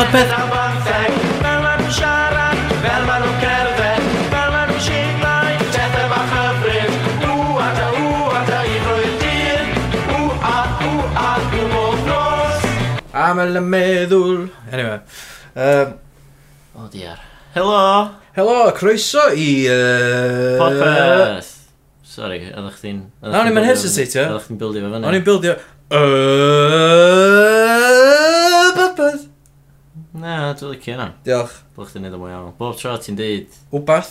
Podpeth! Fel maen nhw'n siarad, fel maen nhw'n cerdded, fel maen nhw'n siglau, pethau bach hyfryd. Ww a da, a da, i a, ww a, ww nos. Y meddwl... Anyway. Um, o oh diar. Helo! Helo, croeso i... Uh, Popeth! Sorry, oeddech chdi'n... O'n i'n bildio ie? Oeddech chdi'n bildio fe fyny. O'n i'n bildio... Uh, Na, dwi'n licio yna. Diolch. Dwi'n chdi'n neud o mwy iawn. Bob tro ti'n deud... Wbath?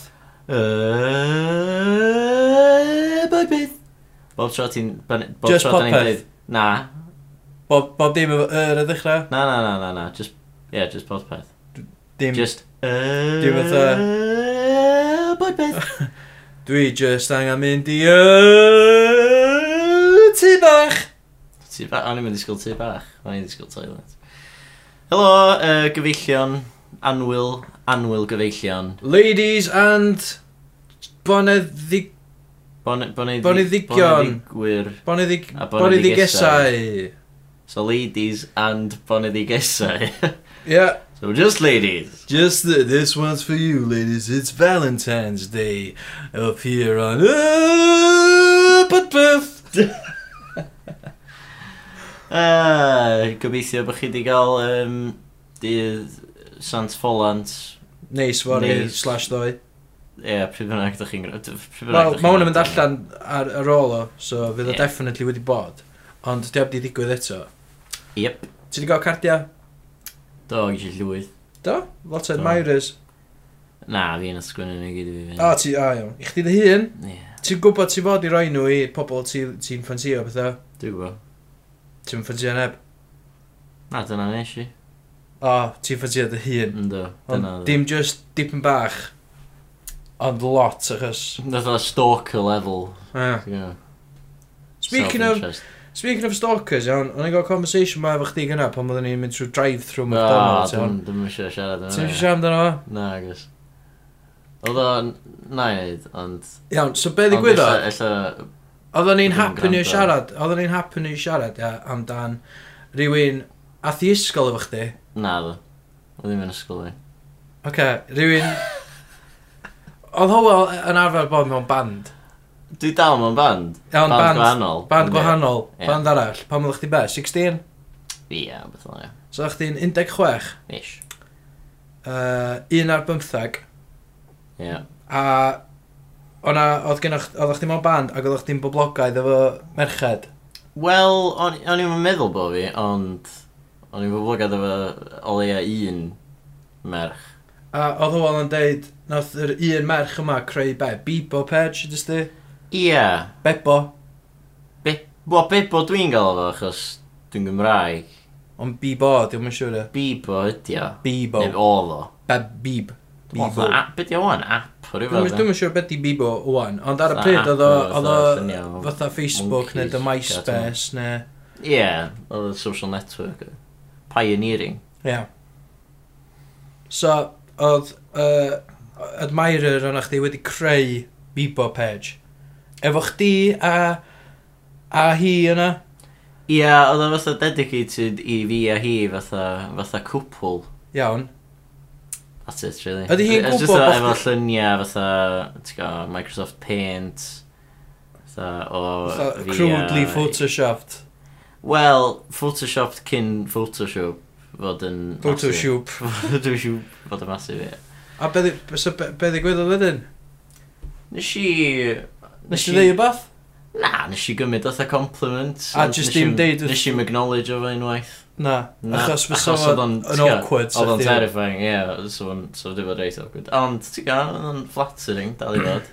Bob beth? Bob tro ti'n... Bob Just tro popeth? Na. Bob, bob dim yr y ddechrau? Na, na, na, na, na. Just, yeah, just popeth. Dim... Just... Dim fatha... Bob beth? Dwi just angen mynd i... Tŷ bach! Tŷ bach? O'n i'n mynd i sgwyl tŷ bach. O'n i'n disgwyl toilet. Helo, uh, gyfeillion, anwyl, anwyl gyfeillion. Ladies and boneddig... Bon, boneddig... Boneddigion. Boneddigwyr. Boneddig... A boneddigesau. So ladies and boneddigesau. yeah. So just ladies. Just the, this one's for you, ladies. It's Valentine's Day up here on... Uh, but. Uh, gobeithio bod chi wedi cael um, dydd Sant Follant. Neu swaru slash ddoi. Ie, yeah, pryd bynnag ydych chi'n... Mae hwn yn mynd allan ar, ar ôl o, so fydd o yeah. definitely wedi bod. Ond di abdi ddigwydd eto. Yep. Ti wedi gael cardia? Do, gysi llwyth. Do? Lot o admirers. Na, fi yn ysgwyn yn ei gyd i fi. O, ti, a iawn. I chdi dy hun? Ie. Yeah. Ti'n gwybod ti fod i roi nhw i pobl ti'n ti ffansio pethau? Dwi'n gwybod. Ti'n ffydio neb? Na, dyna nes i. O, ti'n ffydio dy hun. Ynddo, dyna. Ond dim just dipyn bach, ond lot achos... Nath o stalker level. Yeah. yeah. Speaking of... Speaking of stalkers, iawn, o'n i'n gael conversation ma efo chdi gyna pan oedden ni'n mynd trwy drive-thru McDonald's, iawn. Dwi'n eisiau siarad yna. Ti'n eisiau siarad yna fo? Na, agos. Oedd o'n na i wneud, ond... Iawn, so be ddigwyddodd? Ella Oedden ni'n happen i'w siarad, oedden ni'n happen i'w siarad ia, amdan rhywun ath i ysgol efo chdi. Na ddo, oedd ddim yn ysgol i. Oce, okay, rhywun... Oedd Howell e, yn arfer bod mewn band. Dwi dal mewn band. Iawn, band, band gwahanol. Band gwahanol, yeah. band arall. Pan oedd chdi be, 16? Ie, yeah, beth o'n ia. So o'ch chdi'n 16? Ish. Uh, un ar bymthag. Ie. Yeah. A O'na, oedd gennych, oedd chdi mewn band ac oedd chdi'n boblogaidd efo merched? Wel, o'n i'n meddwl bo fi, ond o'n i'n boblogaidd efo o leia un merch. A oedd Hywel yn deud, nath yr un merch yma creu be, Bebo Page, ydys di? Ie. Yeah. Bebo. Be, wel, Bebo dwi'n gael efo, achos dwi'n Gymraeg. Ond Bebo, diolch yn siŵr e. Bebo ydi o. Bebo. Neu oedd o. Be, Beb. Bibo. Beth yw o'n app o rhywbeth? Dwi'n siŵr beth di Bebo o'n, ond ar y pryd oedd o fatha Facebook neu dy MySpace neu... Ie, oedd y social network. Pioneering. Ie. Yeah. So, oedd uh, admirer o'n chdi wedi creu Bebo page. Efo chdi a, a hi yna? Ie, yeah, oedd o fatha dedicated i fi a hi fatha, fatha cwpl. Iawn. That's it, really. Ydy hi'n gwybod bod... Just efo lluniau fatha, ti'n go, Microsoft Paint, fatha o... Fatha crudely photoshopped. Wel, photoshopped cyn Photoshop fod yn... Photoshop. Photoshop fod yn masif, ie. A be ddigwyddodd wedyn? Nes i... Nes i ddeu bath? Na, nes i gymryd oedd compliment. A just dim deud... Nes i'm acknowledge o fe unwaith. Na, na, achos fysa fo'n yn awkward. Oedd o'n terrifying, ie, yeah, so wedi bod reit awkward. Ond, ti'n gael, oedd o'n flattering, dal i fod.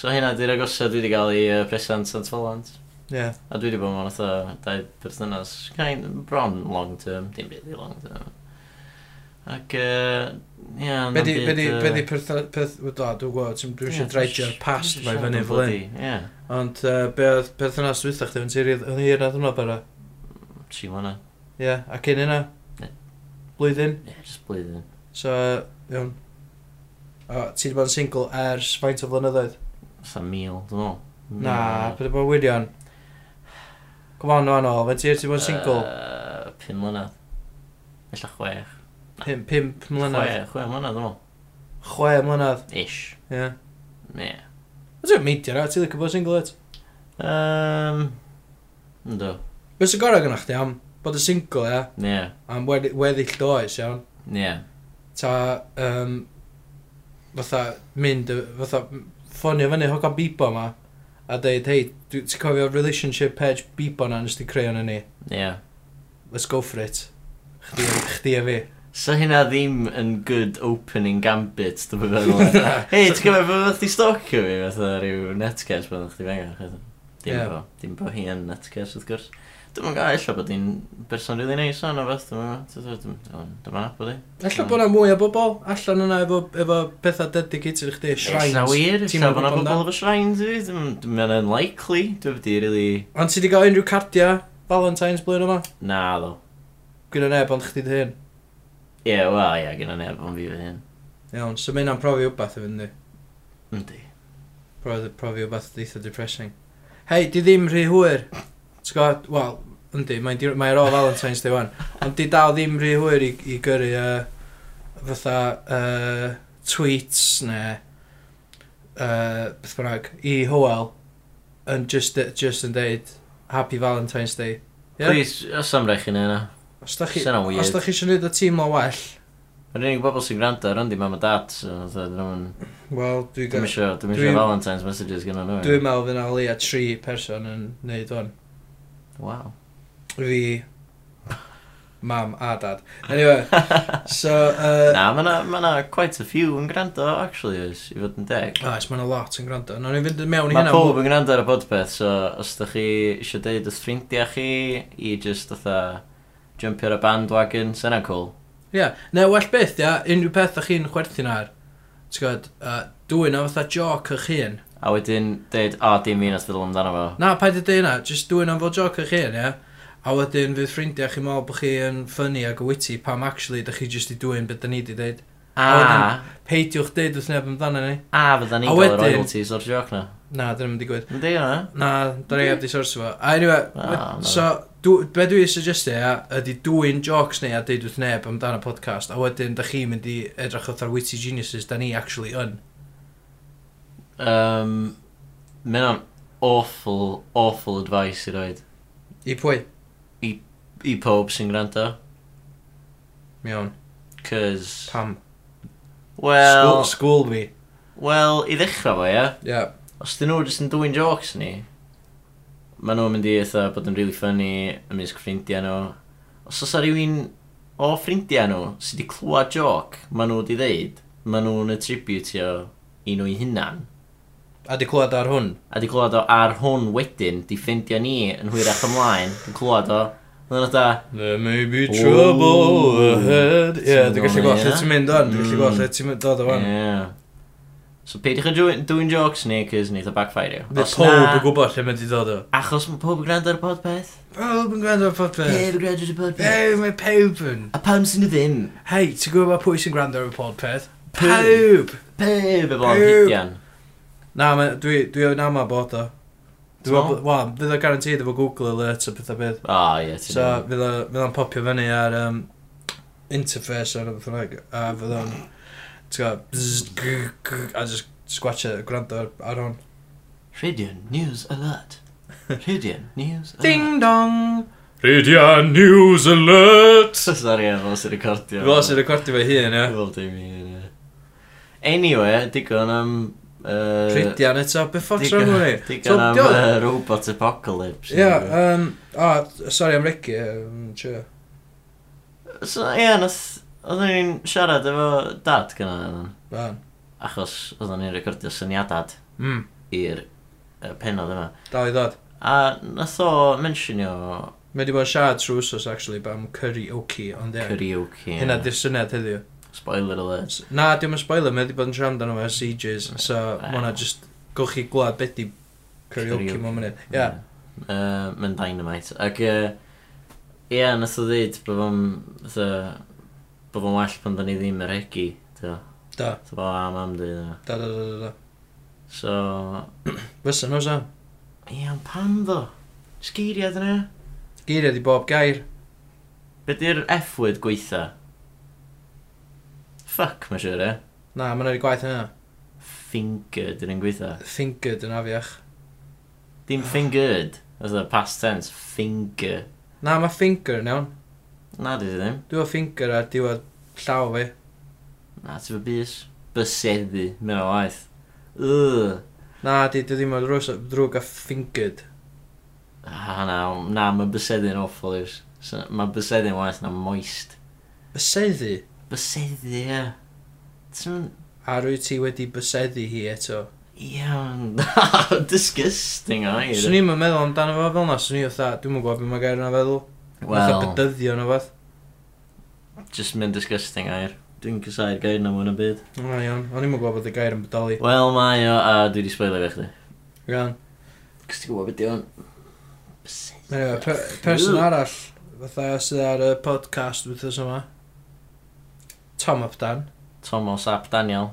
So hynna, di'r agosau dwi wedi cael i uh, present Sant Folant. Ie. Yeah. A dwi wedi bod mewn otho dau berthynas, kind, bron long term, dim really long term. Ac, ie, uh, Be di perthynas, dwi'n gwybod, dwi'n dwi eisiau dreidio'r past mae fyny fel hyn. Ond, be oedd perthynas dwi'n ddech chi'n siri, oedd hir na ddwrnod bara? Tri mlynedd. Ie, a cyn yna? Ne. Blwyddyn? Ie, yeah, just blwyddyn. So, iawn. O, ti wedi bod yn single ers faint o flynyddoedd? Fytha mil, dwi'n meddwl. Na, beth bod yn wirion? Come on, no, no, fe ti wedi bod yn single? Uh, pum mlynedd. Ella chwech. Pum, pump mlynedd? Chwe, chwe mlynedd, dwi'n meddwl. Chwe mlynedd? Ish. Ie. Ie. Dwi'n meidio na, ti'n licio bod single et? Um, ynddo. Fes y gorau gynna'ch ti am? bod y single, ia? Yeah. Am weddill does, iawn? Yeah. Ta, um, fatha, mynd, fatha, ffonio fyny hogan bibo ma, a deud, hei, ti'n cofio relationship page bibo na nes ti creu o'n ni? Yeah. Let's go for it. Chdi, chdi a fi. So hynna ddim yn good opening gambit, dwi'n meddwl. Hei, ti'n cofio bod chdi stocio fi, fatha rhyw netcast bod chdi fengar. Dim yeah. bo, dim bo hi yn netcast, wrth gwrs. Dwi'n mwyn gael, illa bod hi'n berson rili neis o'n o beth, dwi'n mwyn dwi'n bod hi. Illa bod yna mwy o bobl, allan yna efo, efo pethau dedicated i chdi, shrines. Illa wir, illa bod yna bobl efo shrines i, fi, dwi'n mwyn yn likely, dwi'n mwyn rili... Ond ti wedi gael unrhyw cardia Valentine's blwyddyn yma? Na, ddo. Gwyn o neb ond chdi dy hyn? Ie, wel, ie, gyda neb ond fi fy hyn. Iawn, so mae hynna'n profi wbeth efo ynddi? Yndi. Profi wbeth eitha depressing. Hei, di ddim rhy hwyr ti'n gwybod, wel, yndi, mae'n di... mae ar ôl Valentine's Day wan. Ond di dal ddim rhy hwyr i, i gyrru uh, fatha uh, tweets neu uh, beth bynnag i Howell yn just, just yn deud Happy Valentine's Day. Yeah? Please, os am rech yn yna. Os da chi os da chi eisiau gwneud y tîm o well, Yr unig bobl sy'n gwrando ar yndi mam a dad, so dyn nhw'n... Wel, dwi... Dwi'n eisiau Valentine's messages gyda nhw. Dwi'n meddwl fy'n alia tri person yn neud hwn. Wow. Fi, mam a dad. Anyway, so... Uh, na, mae na, ma na quite a few yn gwrando, actually, is, i fod yn deg. Oes, mae na lot yn gwrando. Nawr ni'n fynd mewn i hynna. Mae pob yn gwrando ar y podpeth, so os da chi eisiau deud wrth ffrindiau chi i just otha jumpio ar y bandwagon, sy'n so cool. Ie, yeah. neu well beth, ia, unrhyw beth da chi'n chwerthu'n ar, ti'n gwybod, uh, dwi'n o fatha joc o'ch hun, A wedyn, dweud, o, dim un os feddwl amdano fo. Na, paid y dyna, jyst dwi'n am fod joc eich hun, ia? A wedyn fydd ffrindiau chi'n meddwl bod chi'n ffynnu ac witty pam actually da chi jyst i dwi'n beth da ni di dweud. A, a wedyn, peidiwch deud wrth neb amdano ni. A fydda ni'n gael royalties o'r joc na. Na, dyn nhw'n digwydd. Ynddi yna? Na, dyn ni'n di sors fo. A anyway, ah, so, dwi, be dwi'n suggestio ia, ydy dwi'n jocs neu a deud wrth neb amdano podcast, a wedyn da chi'n mynd i edrych wrth ar witty geniuses da ni actually yn. Um, Mae'n awful, awful advice i roed. I pwy? I, i pob sy'n gwrando. Iawn. Cys... Pam? Well... School, school fi. Well, i ddechrau fo, ie? Ie. Yeah. Os dyn nhw jyst yn dwy'n jokes ni, maen nhw'n mynd i eitha bod yn really funny ymysg ffrindiau nhw. Os oes rhywun o ffrindiau nhw sydd wedi clywed joc maen nhw wedi ddeud, maen nhw'n attributio i nhw i hunan. A di clywed ar hwn? A di clywed o ar hwn wedyn, di ffindio ni yn hwyrach ymlaen, di clywed o. Oedd da... There may be trouble Ooh. ahead. Ie, yeah, dwi'n gallu gweld lle ti'n mynd o'n, dwi'n gallu gweld mm. lle ti'n dod o fan. Ie. So peidiwch yn dwi'n jokes ni, cys neith o backfire you. Mae pob yn gwybod lle mae di dod o. Achos mae pob yn gwrando ar y podpeth. Pob yn gwrando ar y podpeth. Peb yn gwrando ar y podpeth. Peb, mae peb yn. A pam sy'n y ddim. Hei, ti'n gwybod pwy sy'n gwrando ar y podpeth? Peb. Peb efo hidian. Na, ma, dwi, dwi yn ama bod o. Dwi'n meddwl, wel, fydd o garantid efo Google Alerts a pethau bydd. O, ie, ti'n So, iawn. fydd o- fydd o'n popio fyny ar um, interface ar y ffynag, a fydd o'n, ti'n gwybod, bzz, gr, gr, a just squatcha, e, gwrando ar, ar hwn. Rhydian News Alert. Rhydian News Alert. Ding dong! Rhydian News Alert! Sorry, ie, fel sy'n recordio. Fel sy'n recordio fe hun, ia. Wel, dim i, ie. Anyway, digon am Uh, Tridian eto, beth ffocs rhan hwnni? Digon am uh, robot apocalypse. Ia, yeah, um, oh, sorry am Ricky, um, tio. So, ia, yeah, nath, oedden ni'n siarad efo dad gyda oedden. Fan. Achos oedden ni'n recordio syniadad mm. i'r uh, penod yma. Dal i ddod. A nath o mentionio... Mae wedi bod yn siarad trwy wsos, actually, am karaoke, ond ia. Karaoke, ia. Hynna di'r syniad heddiw. Spoiler alert. Na, diolch yn spoiler, mae wedi bod yn siarad amdano fe ers ages, so mae hwnna just, gwych chi gwlad beth di karaoke mewn munud. Ia. Mae'n dynamite. Ac, ie, nath o ddweud, bod fo'n, bod fo'n well pan da ni ddim yr egi, Da. Da. Bo am am di. Da, da, da, da. da. So... Fysa nhw, sa? Ie, ond pam ddo? Sgeiriad yna? Geiriad i bob gair. Be di'r F-word gweitha? Fuck, mae'n siwr e? Na, mae'n rhaid gwaith yna. Fingered yn un gweitha. Fingered yn afiach. Dim fingered. Oedd y past tense. Finger. Na, mae finger yn iawn. Na, dwi ddim. Dwi'n finger ar diwedd llaw fi. Na, ti'n fy bus. Byseddu, mewn o waith. Ugh. Na, di, di ddim o'r drwg a fingered. Ah, na, na, mae byseddu'n awful yw'r... Mae byseddu'n waith na moist. Byseddu? byseddu, ie. Ti'n... A rwy ti wedi byseddu hi eto? Iawn, disgusting o. Swn i'n meddwl amdano fo fel na, swn i'n fatha, dwi'n mwyn gwybod beth mae gair yna feddwl. Wel... Fatha bydyddio yna fath. Just mynd disgusting air. Dwi'n cysau'r gair na mwyn y byd. O, iawn, o'n i'n mwyn gwybod bod y gair yn bodoli. Wel, mae o, a dwi wedi spoilio fe chdi. Iawn. Cys ti'n gwybod beth di o'n... Byseddi. Person arall, fatha sydd ar y podcast wythnos yma. Tom Abdan. Thomas Ap Daniel.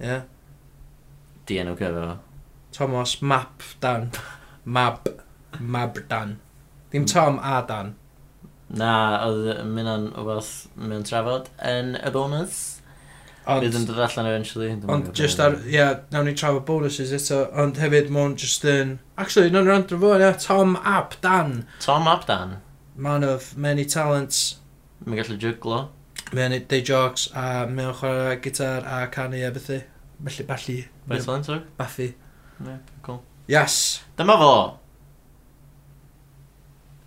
Ie. Yeah. Di enw gyfer fo. Thomas Map Dan. Mab. Mab Dan. Dim Tom a Dan. Na, oedd mynd o beth mewn trafod yn y bonus. Ond, Bydd yn dod allan eventually. Ond just ar, ie, yeah, nawn ni trafod bonuses eto, ond hefyd mae'n just yn... Actually, nawn ni'n randro fo, ie, Tom Ap Dan. Tom Ap Dan. Man of many talents. Mae'n gallu jyglo. Mae'n deu jocs a mae'n chwarae gitar a canu a bethau. Felly, balli. Beth o'n tog? Baffi. Ne, cool. Yes! Dyma fo!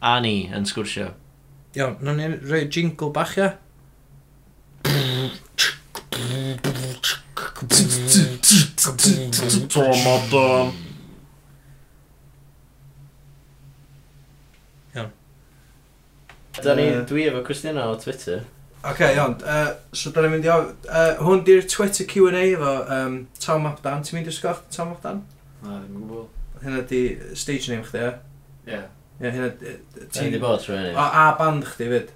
A ni yn sgwrsio. Iawn, nawn ni rhoi jingle bach ia. Tom Adam. Iawn. Da ni, dwi efo cwestiynau o Twitter. Ok, iawn. Uh, so, da ni'n mynd i ofyn. Uh, hwn di'r Twitter Q&A efo um, Tom Mapdan. Ti'n mynd i'r sgorff Tom Mapdan? Na, ddim yn gwybod. Hynna di stage name chdi, e? Ie. Ie, hynna... Ti'n di bod trwy hynny. A, a band chdi fyd?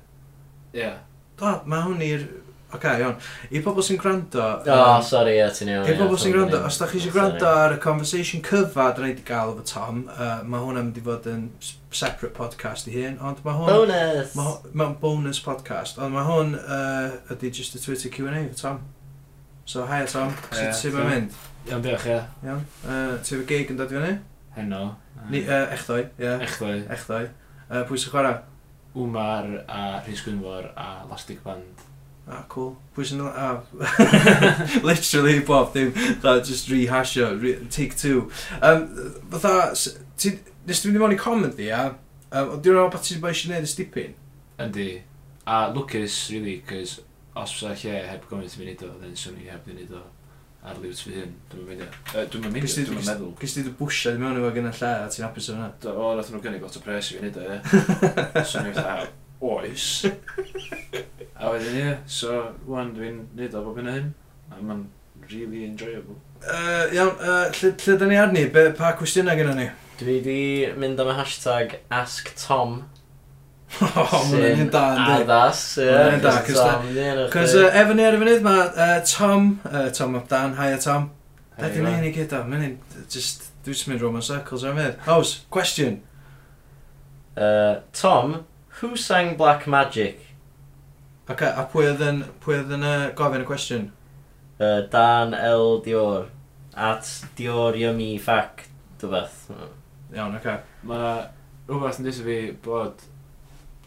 Ie. Yeah. Do, mae hwn i'r Ok, iawn. I pobl sy'n gwrando... O, oh, um, sori, ie, ti'n iawn. I pobl sy'n gwrando, os da chi eisiau gwrando ar y conversation cyfa dyn ni wedi gael efo Tom, uh, mae hwnna'n mynd i fod yn separate podcast i hun, ond mae hwn... Bonus! Mae'n ma bonus podcast, ond mae hwn uh, ydy just y Twitter Q&A efo Tom. So, hi Tom, sut sy'n mynd mynd? Iawn, diolch, ie. Iawn. Uh, ti'n efo gig yn dod i fyny? Heno. Ni, uh, echdoi, ie. Echdoi. Echdoi. Uh, pwy sy'n chwarae? Wmar a Rhys Gwynfor a Lastic Band ah, cool. Pwy sy'n... Ah. Literally, bob dim. That just rehashio, re take two. Um, fatha, nes ti'n mynd i mewn i comment di, a... Um, Dwi'n rhaid beth ti'n eisiau gwneud y stipyn? Yndi. A lwcus, really, cys os fysa lle heb gofyn ti'n mynd i do, then swn i heb ddim i do ar liwt fy hyn. Dwi'n mynd uh, dwi'n mynd dwi'n mynd meddwl. Cys ti dy bwysio ddim mewn efo gen y lle a ti'n hapus o hynna? Do, o, nath nhw gynnig lot o pres i fi hynny do, ie. Swn i'n oes. a wedyn ie, so wan dwi'n neud o bob hyn a hyn. A mae'n really enjoyable. Uh, iawn, uh, lle, lle da ni arni? Be, pa cwestiynau gyda ni? Dwi di mynd am y hashtag AskTom. Oh, mae'n un da, ynddi? Addas, ie. Mae'n un da, cys Cos efo ni ar y funud mae uh, Tom, uh, Tom of Dan, a Tom. Da di neud ni gyd o, mae'n un, just, dwi'n mynd roman circles o'n fydd. Ows, question. Uh, Tom, Who sang Black Magic? Ac a pwy oedd yn, pwy oedd yn uh, gofyn y cwestiwn? Uh, Dan L. Dior. At Dior Yummy Fact, dy beth. Iawn, oce. Mae rhywbeth yn dweud fi bod...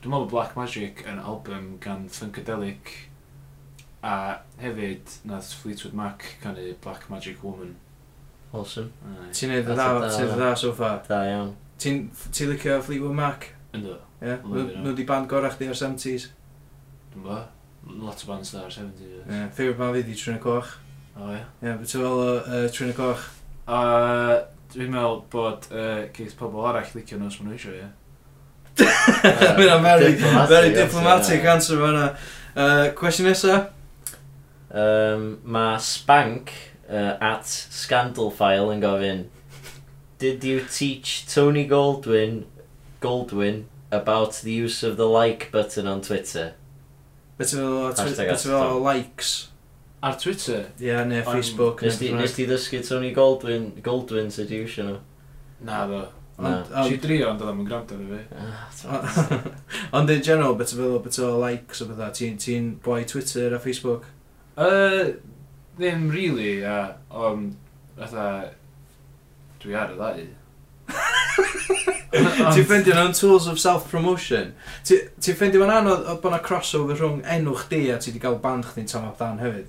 Dwi'n meddwl bod Black Magic yn album gan Funkadelic a hefyd nath Fleetwood Mac canu Black Magic Woman. Awesome. Ti'n neud y dda, ti'n dda so far? Da iawn. Ti'n licio Fleetwood Mac? Ynddo. Ie, nhw wedi band gorau chdi o'r 70s. Dwi'n bo, Lot o bands da o'r 70s. Ie, yeah. ffeir band fi di Trina Coch. O ie. Ie, beth ti'n fel uh, y Coch? Uh, dwi'n meddwl bod uh, geith pobl arall licio nhw os maen nhw eisiau, ie. Mae'n very, very diplomatic answer fan yna. Uh, cwestiwn nesa? Um, mae Spank uh, at Scandalfile yn gofyn Did you teach Tony Goldwyn Goldwyn about the use of the like button on Twitter. Beth ti'n meddwl o twi- Hashtag beth ti'n meddwl o likes? Ar Twitter? Ie, yeah, neu Ond- Facebook. Nes ti nes ti ddysgu Tony Goldwyn, Goldwyn seduction nhw? Na ddo. Na. Ond- Si ond- drio ond oedd am yn gwrando arno fi. Ah, t'mod. Ond in general, beth ti'n meddwl beth o likes o bethau? Ti'n ti boi Twitter a Facebook? Yy, ddim really, ia. ond, fatha, dwi ar y ddau. Ti'n ffeindio nhw'n tools of self-promotion. Ti'n ffeindio fo'n anodd o bod yna crossover rhwng enw chdi a ti wedi cael band chdi'n Tom Off Dan hefyd.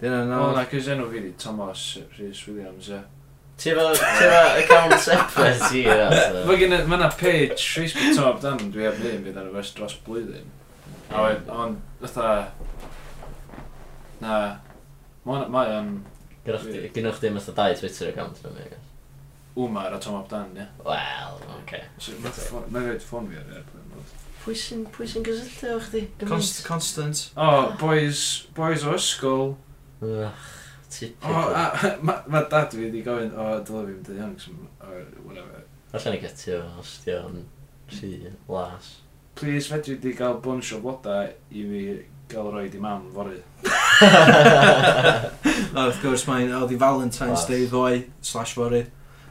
Dyna yn anodd. O, na, cys enw fi di Thomas Rhys Williams, e. Ti'n fa account separate i o. Mae gen i, mae yna page Facebook Tom Off Dan dwi heb ddim fydd ar y fes dros blwyddyn. A wedyn, ond, fatha... Na, mae o'n... Gynnwch chdi, gynnwch chi, dau Twitter account, dwi'n meddwl. Umar a Tom Abdan, ie. Wel, oce. Mae'n rhaid ffôn fi ar airplane. Pwy sy'n pwy sy'n gysylltu o chdi? Const, constant. O, oh, boys, boys o ysgol. Ych, O, a ma- ma dad fi wedi gofyn, o, dylai fi mynd i Youngs, or whatever. Allan i gytio fo, os di o'n rhy las. Please, fedri di gael bunch o bloda i fi gael roed i mam fory. A wrth gwrs, mae'n oedd i Valentine's Day ddoe, slash fory.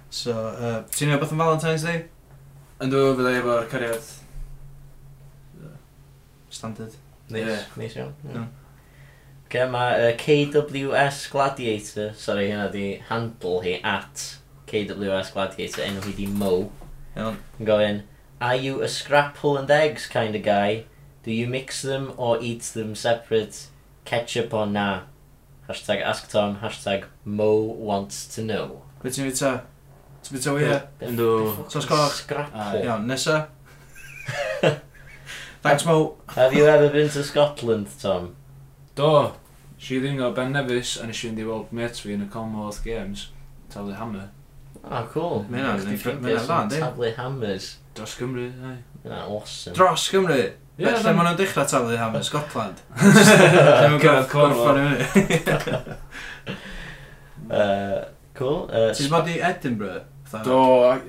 So, uh, ti'n gwneud beth yn Valentine's Day? Yndw, fydda i efo'r cariad. Standard. Nice, yeah. nice iawn. Yeah. Okay, mae uh, KWS Gladiator, sorry, hynna di handle hi, at KWS Gladiator, enw hi di Mo. Iawn. Yn gofyn, are you a scrapple and eggs kind of guy? Do you mix them or eat them separate? Ketchup or na? Hashtag ask Tom, hashtag Mo wants to know. Beth ti'n ta? Ti'n byd tywi e? Yndw. Sos coch? Scrap ah, Iawn, nesa? Thanks, Mo. Have you ever been to Scotland, Tom? Do. Si ringo Ben Nevis a nes i fynd i weld mates fi yn y Commonwealth Games. Taflu Hammer. Ah, cool. Mae hynna'n dda, di? Taflu Hammers. Dros Gymru, ai. Mae'n awesome. Dros Gymru? Ie, yeah, lle maen nhw'n dechrau taflu Hammer, Scotland. Lle maen nhw'n gorffa'r i. Cool. Uh, Ti'n bod i Edinburgh? Do,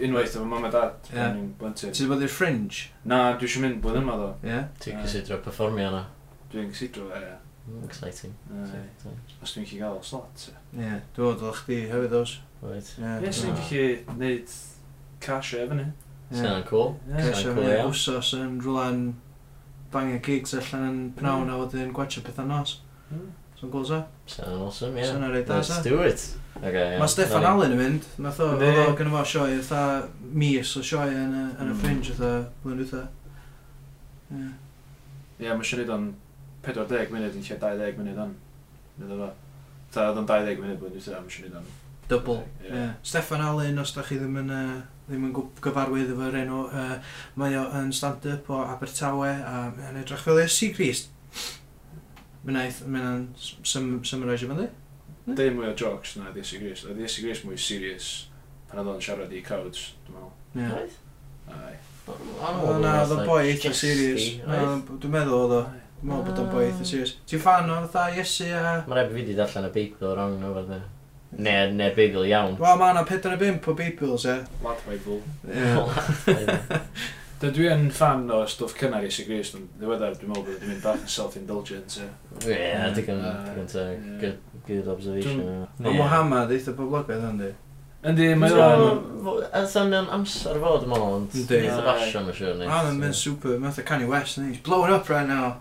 unwaith efo mam a dad pan i'n blentyn. Ti'n bod i'r fringe? Na, dwi eisiau mynd blwyddyn yma ddo. Ie? Ti'n cysidro performio yna? Dwi'n cysidro, ie. Mm, Exciting. Os dwi'n gallu gael slot. Ie, Ie, dwi'n bod o'ch di hefyd os. Right. Ie, sy'n gallu neud cash efo ni. Sy'n cool. Cash efo ni, wsos yn rhywle'n bangio gigs allan yn mm. pnawn a wedyn gwachio pethau nos. Mm. So'n gwrs o? So'n awesome, ie. Yeah. So'n reit da, Let's do it. Okay. Mae Stefan Allen yn mynd. Nath o, oedd o gynnu fo sioe, eitha mis o sioe yn, yn y hmm. fringe, eitha blwyddyn eitha. Ie, yeah, mae siarad o'n 40 munud yn lle 20 munud o'n. Nid o. Ta, oedd o'n 20 munud blwyddyn eitha, mae siarad o'n... Double, ie. Yeah. Stefan Allen, os da chi ddim yn... Uh, ddim yn gyfarwydd efo'r enw, uh, mae o yn stand-up o Abertawe a mae'n edrych fel y Sea Grease Mae'n symmarise yma ddi? Dei mwy o jokes na Ddiesi Gris. Ddiesi Gris mwy serious pan oedd o'n siarad i cawds, dwi'n meddwl. Oedd? Ai. O Na, oedd o'n boi eitha serious. Dwi'n meddwl oedd o. Dwi'n meddwl bod o'n ah. boi eitha serious. Ti'n fan o'n fatha Iesu a... Mae'n rhaid fi wedi darllen y Beibl wrong o fath Ne, ne Beibl iawn. Wel, mae yna 4 o 5 o Beibl, se. Lad Beibl. Ie. Da dwi yn fan o stwff cynnar Iesu gris, ond ddiweddar dwi'n meddwl bod dwi'n mynd bach yn self-indulgent. Ie, yeah, digon teg. Good observation. Mae Mohamed, eitha boblogaidd hynny. Yndi, mae o'n... Ydyn nhw'n amser fod yma, ond Yndi. eitha basio mae'n siwr ni. Ah, mae'n super, mae'n eitha Kanye West, and he's blowing up right now.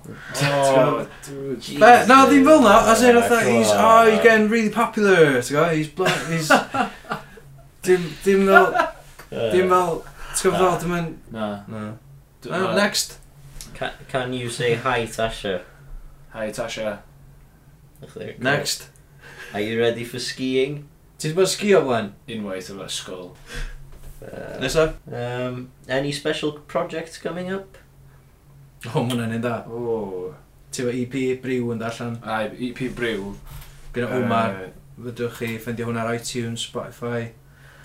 Oh, dude. Na, ddim fel na, as in, he's, oh, he's getting really popular, he's blowing, he's... Dim, dim fel... Dim fel... Ti'n gwybod ddod yn... Na. Na. Na, next. Can, can you say hi Tasha? Hi Tasha. Next. Are you ready for skiing? Ti'n bod sgio blaen? Unwaith o'r ysgol. Uh, Nesa? Um, any special projects coming up? O, oh, mwna'n un da. Oh. Ti'n bod EP Brew yn darllen? Ai, EP Brew. Gyda Omar. Uh, Fydwch chi ffendio hwnna ar iTunes, Spotify.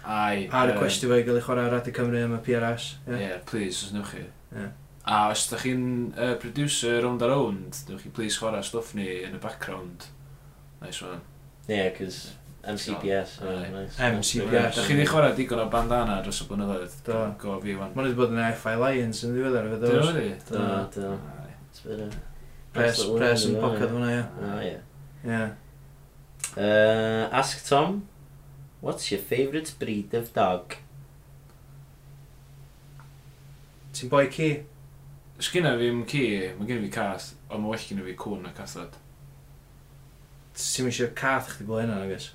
Ai, ar y a cwestiwn fe i gael ei chwarae ar Radio Cymru am y PRS. Ie, yeah. yeah, please, os newch chi. Yeah. A os da chi'n uh, producer round a round, newch chi please chwarae stwff ni yn y background. Nice one. Yeah, cos MCPS. Oh, yeah, nice. MCPS. Da chi wedi chwarae digon o bandana dros y blynyddoedd. Do. Go fi wan. Mae'n wedi bod yn FI Lions yn ddiweddar efo ddod. Do, do. do. Pres, pres yn bocad hwnna, ie. O, ie. Ie. Ask Tom. What's your favourite breed of dog? Ti'n boi ci? Sgynna fi ddim ci, mae gen i fi cath, ond mae well gen i fi cwn a cathod. Ti'n eisiau cath chdi bod hynna, agos?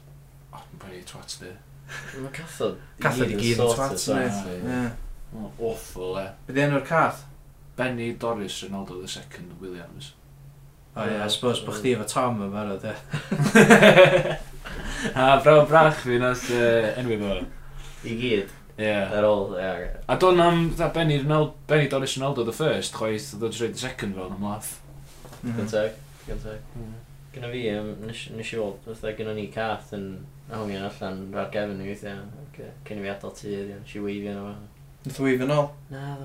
O, mae'n boi twat di. Mae cathod... Cathod i gyd yn twat, ne? Awful, e. Be di enw'r cath? Benny Doris Ronaldo II Williams. O ie, I suppose bod chdi efo Tom yn barod, e. A braw brach fi nas uh, enwi fo. I gyd. Yeah. Ar ôl, yeah. A do'n am dda Benny, Ronaldo, Benny Doris Ronaldo the first, chwaith, oedd o'n trwy'n second fel am lath. Gyntag, mhm. gyntag. Gynna fi, um, nes, nes i weld, fatha gynna ni cath yn awnio'n allan rhaid gefn ni weithiau, cyn i fi adael tu, nes i weifio nhw. fo. Nath o weifio nôl? Na,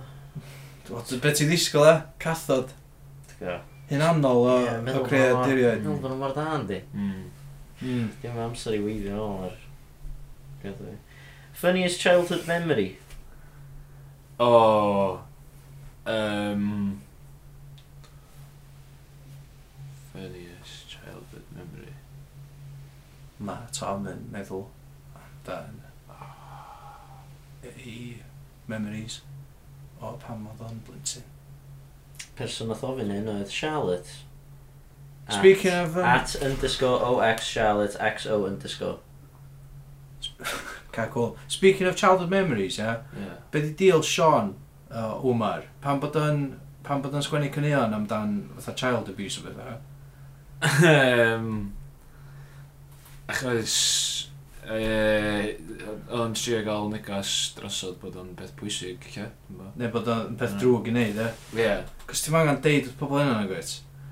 ddo. Be ti ddisgwyl e? Cathod? Hyn annol o, yeah, o creaduriaid. Meddwl bod nhw mor dan di. Mm. Mm. Dim amser i weithio nôl ar... Funniest childhood memory? O... Oh, um, funniest childhood memory? Mae Tom yn meddwl amdan i memories o pan oedd o'n blintyn. Person oedd ofyn hyn oedd Charlotte. Speaking at, of... Um, at underscore OX Charlotte XO underscore. Ca cool. Speaking of childhood memories, yeah? Yeah. Be di deal Sean uh, Umar? Pan bod yn pan bod yn sgwennu cynnion amdan fatha child abuse ehm, o beth e? um, achos o'n trio gael negas drosodd bod o'n beth pwysig, lle? Neu bod o'n beth mm. drwg i wneud, e? Ie. Cos ti'n angen deud wrth pobl yna, nag?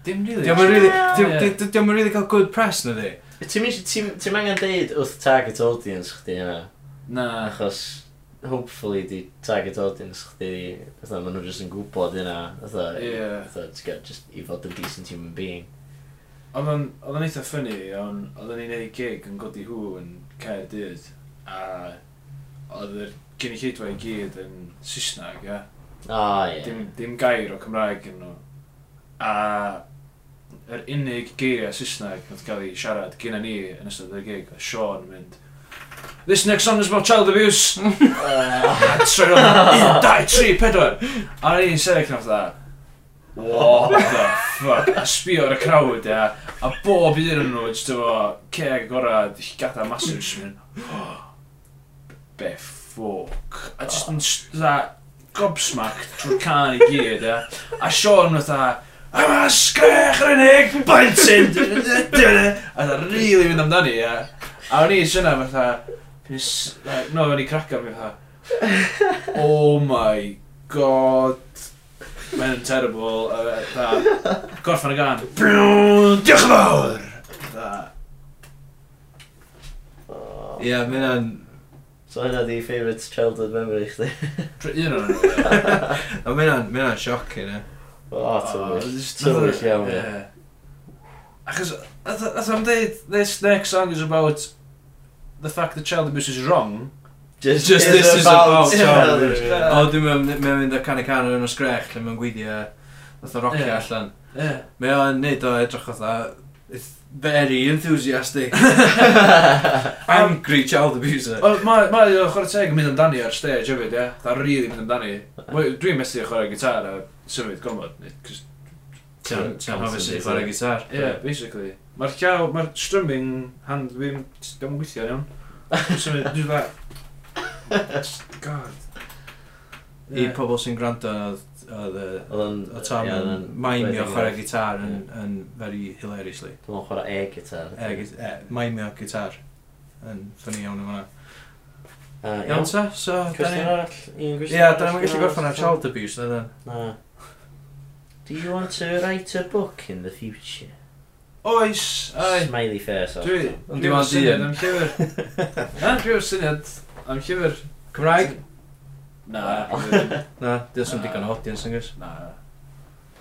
Dim really. Diolch yn rili... Diolch yn rili cael good press na di. Ti'n ti angen deud wrth target audience chdi yna? Na. Achos hopefully di target audience chdi, fatha maen nhw jyst yn gwybod yna, fatha, yeah. fatha, just i fod yn decent human being. Oedd o'n eitha ffynnu, ond oedd o'n ei wneud gig yn godi hw yn cael dyd, a oedd yr gynulleidfa i gyd yn Saesneg, ia? O, ie. Dim gair o Cymraeg yn nhw. A yr unig geiriau Saesneg oedd cael ei siarad gyda ni yn ystod y gig, a Sean mynd, This next song is about child abuse! Ah, a troi o'n 1, 2, 3, 4! A ni'n sefyll nath fatha what the fuck, a sbio ar y crowd, ia, a bob un yn nhw, jyst efo ceg agorad, gada masif, jyst mynd, oh, be ffwc. A jyst yn, dda, gobsmacked drwy'r can i gyd, ia, a Sean fatha, a sgrech yr unig blentyn! a dda, rili mynd amdani, ia. A o'n i syna fatha, no, o'n i craca mi, fatha, oh my god, mae'n terrible, a fatha, gorffan y gan, diolch yn fawr! Ie, mae hynna'n... So hynna di favourite childhood memory chdi? Un o'n nhw. Mae hynna'n sioc i ni. O, tywyll. Tywyll iawn. Achos, as I'm dweud, this next song is about the fact that child abuse is wrong. Just, just is this is about, child abuse. O, dwi'n mynd mynd â can i can yn y sgrech, lle mae'n gwydio nath o rocio allan. Mae o'n neud o edrych o dda, very enthusiastic. Um, Angry child abuser. Wel, Mae ma, chwarae teg yn mynd amdani ar stage hefyd, ie. Yeah. Da'n rili mynd amdani. Dwi'n mesur chwarae gitar a symud gofod. Ti'n hoffi sy'n chwarae gitar? Ie, yeah, basically. Mae'r llaw, mae'r strumming hand fi'n ddim yn gweithio iawn. Symud, dwi'n dda... God. I pobl sy'n gwrando oedd y Tom yn maimio chwarae gitar yn very hilariously. Dwi'n chwarae e gitar. E, Maimio gitar. Yn ffynnu iawn yma. Iawn ta? So, Cwestiwn arall? Ie, da ni'n gallu gorffan ar child abuse, na da. Na. Do you want to write a book in the future? Oes, ai. Smiley face. Dwi, dwi o'n syniad am llyfr. Na, dwi o'n syniad am llyfr. Cymraeg? Na. Na, dwi o'n digon o audience yn gys. Na.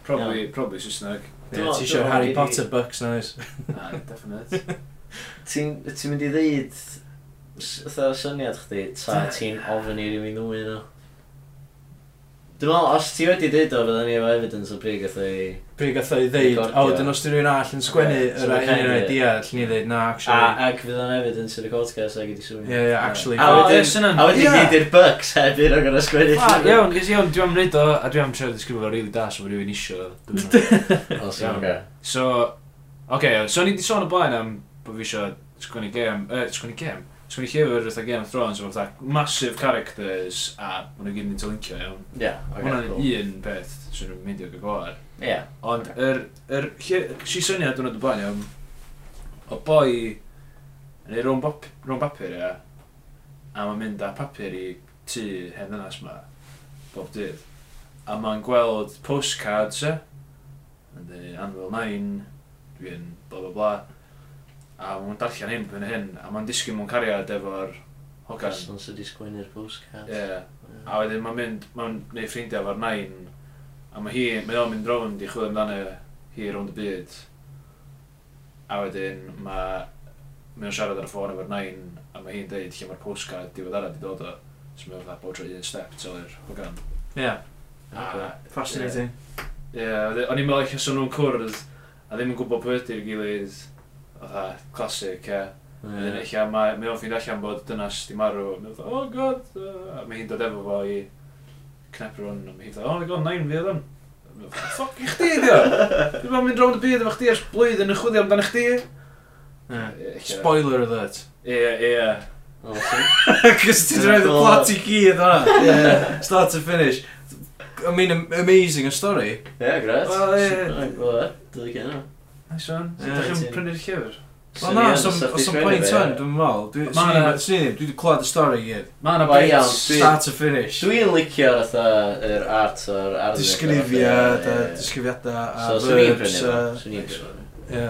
Probably, probably Saesneg. Ti eisiau Harry Potter books na oes? Na, definite. Ti'n mynd i ddeud, ytho syniad chdi, ta ti'n ofyn i rywun ddwy nhw? Dwi'n meddwl, os ti wedi dweud o, fydden ni efo evidence o pryd gatho i... Pryd gatho i ddeud, o, dyn os ti rhywun all yn sgwennu yr un o'r idea, llyn ni ddeud, na, actually... Ac fydd o'n evidence i'r podcast ag i di swnio. Ie, ie, actually. A wedyn, a wedyn ni di'r bugs hefyd o'n gorau sgwennu. A, iawn, gys iawn, dwi'n wneud o, a dwi'n am trio ddisgrifio fo'n rili das o rhywun isio. So, oce, so ni wedi sôn o blaen am bod fi eisiau sgwennu gem, er, sgwennu gem, trwy llyfr fatha Game of Thrones, fatha massive characters, a maen nhw gyd yn interlinkio iawn. Ie, yeah, okay, cool. un peth sy'n nhw'n mynd i'w gwaer. Ie. Yeah, Ond, yr, yr, er, si syniad dwi'n dod blaen iawn, o boi yn ei rhwng bapur, ia, a mae'n mynd â papur i tŷ hen ddynas ma, bob dydd. A mae'n gweld postcards, ia, yn dweud anwyl 9, dwi'n bla bla bla, a mae'n darllen hyn pyn hyn, a mae'n disgyn mewn cariad efo'r hogan. Person sydd wedi sgwynnu'r postcard. Ie. Yeah. yeah. A wedyn mae'n mynd, mae'n neud ffrindiau efo'r nain, a mae hi, mae o'n mynd rownd i chwilio amdano hi rownd y byd. A wedyn mae, mae o'n siarad ar y ffôn efo'r nain, a mae hi'n deud lle mae'r postcard diwedd arad i dod o. So mae'n fath bod un step til i'r hogan. Ie. Yeah. Fascinating. Ie, yeah. yeah. o'n i'n meddwl eich os o'n nhw'n cwrdd, a ddim yn gwybod pwy ydy'r gilydd fatha, clasic, ie. Wedyn eich mae o'n ffeind allan bod dynas di marw, a mae'n oh god, uh, mae hi'n dod efo fo i cnep rhywun, a mae hi'n dod, oh my god, nain fi oedd hwn. Ffoc i chdi, dio! Dwi'n ma'n mynd rownd y byd efo chdi ers blwyddyn yn chwyddi amdano chdi. Spoiler alert. Ie, ie. Cos ti'n rhaid y plot i gyd hwnna. Start to finish. I mean, amazing a story. Ie, gret. Wel, ie. Dwi'n gwybod, dwi'n gwybod. Sean, ydych chi'n prynu'r llyfr? Wel na, os o'n pwynt hwn, dwi'n meddwl. Swn i ddim, dwi wedi clywed y stori i gyd. Ma na bai iawn. Start to finish. Dwi'n licio fatha yr art o'r ardd. Disgrifiad, disgrifiadau a verbs. So, swn i'n prynu. Ie.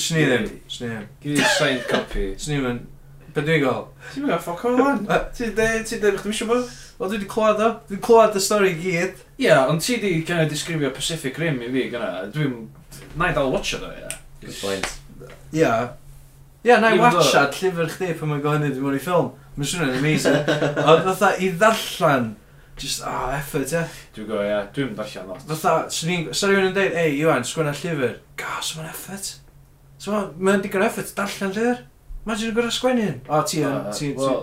Swn i ddim, swn i ddim. Gyd i'r signed copy. Swn i'n mynd. Be dwi'n gael? Ti'n mynd ffoc o'n hwn? Ti'n dweud, ti'n dweud, chdi'n siŵr bod? Wel, dwi wedi clywed o. Dwi'n clywed y stori i gyd. Ie, ond ti di kind of disgrifio Pacific Rim i fi gyna. Dwi'n na i dal watcha ddo, ie. Good point. Ie. Ie, na i Even though- watchad llyfr chdi pan mae'n gohynny dim ond i ffilm. Mae'n swnio'n amazing. Ond fatha i ddarllen, just, ah, oh, effort, ie. Dwi'n go, ie. Dwi'n darllen lot. Fatha, swn i'n... Sa rhywun yn dweud, ei, Iwan, sgwenna llyfr. Gas, mae'n effort. So, ma- mae'n digon effort darllen llyfr. Imagine yn gwrdd sgwennu hyn. O, ti ah, yn, Yy, ti, ti. Wel,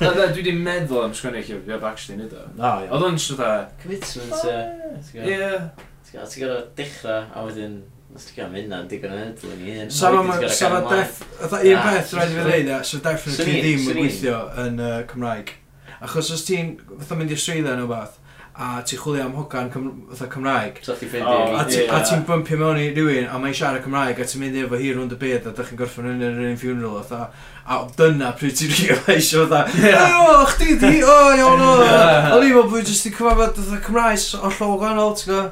na, na, dwi wedi meddwl am sgwennu llyfr, dwi'n actually nid o. O, ie. Oedd o'n sydd e... Commitment, ie. Ie. A ti'n gorau dechrau, a wedyn... Os ti'n gael mynd na'n digon yn edrych i hyn. Sa ma, sa ma def... Un peth rhaid i fi ddeud, e, so definitely ddim yn gweithio yn Cymraeg. Achos os ti'n fatha mynd i'r swyddau neu rhywbeth, a ti'n chwilio am hogan Cym fatha Cymraeg. So ti'n ffeindio. A ti'n bumpio mewn i rhywun, a mae'n siarad Cymraeg, a ti'n mynd efo hi rwnd y byd, a da chi'n gorffen yn yr un funeral, fatha. A dyna pryd ti'n realisio, fatha, o, chdi di, o, iawn o, O'n ni fel bod jyst i cyfarfod fatha Cymraeg o llaw gwahanol, ti'n go?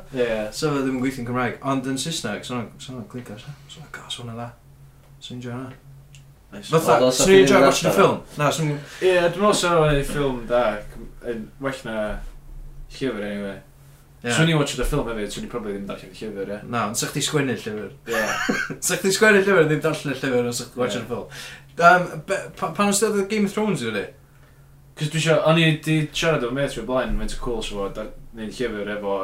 So fe ddim yn gweithio'n Cymraeg, ond yn Saesneg, so'n o'n clica, so'n o'n gas hwnna dda. So'n i'n joio Fatha, swn i'n joio gwaith y ffilm? Na, swn i'n... Ie, dwi'n meddwl swn i'n ffilm da, Yn well na llyfr anyway. Yeah. Swn i'n watch the film hefyd, swn i'n probably ddim darllen y llyfr, ie. Na, ond sa'ch ti sgwennu llyfr. Ie. Sa'ch ti sgwennu llyfr, ddim darllen y llyfr, ond sa'ch ti watch y ffilm. Um, be, pa, pan oes dweud Game of Thrones i fyny? Cos dwi eisiau, o'n i wedi siarad efo Matthew o blaen, mae'n cool sefo, neud llyfr efo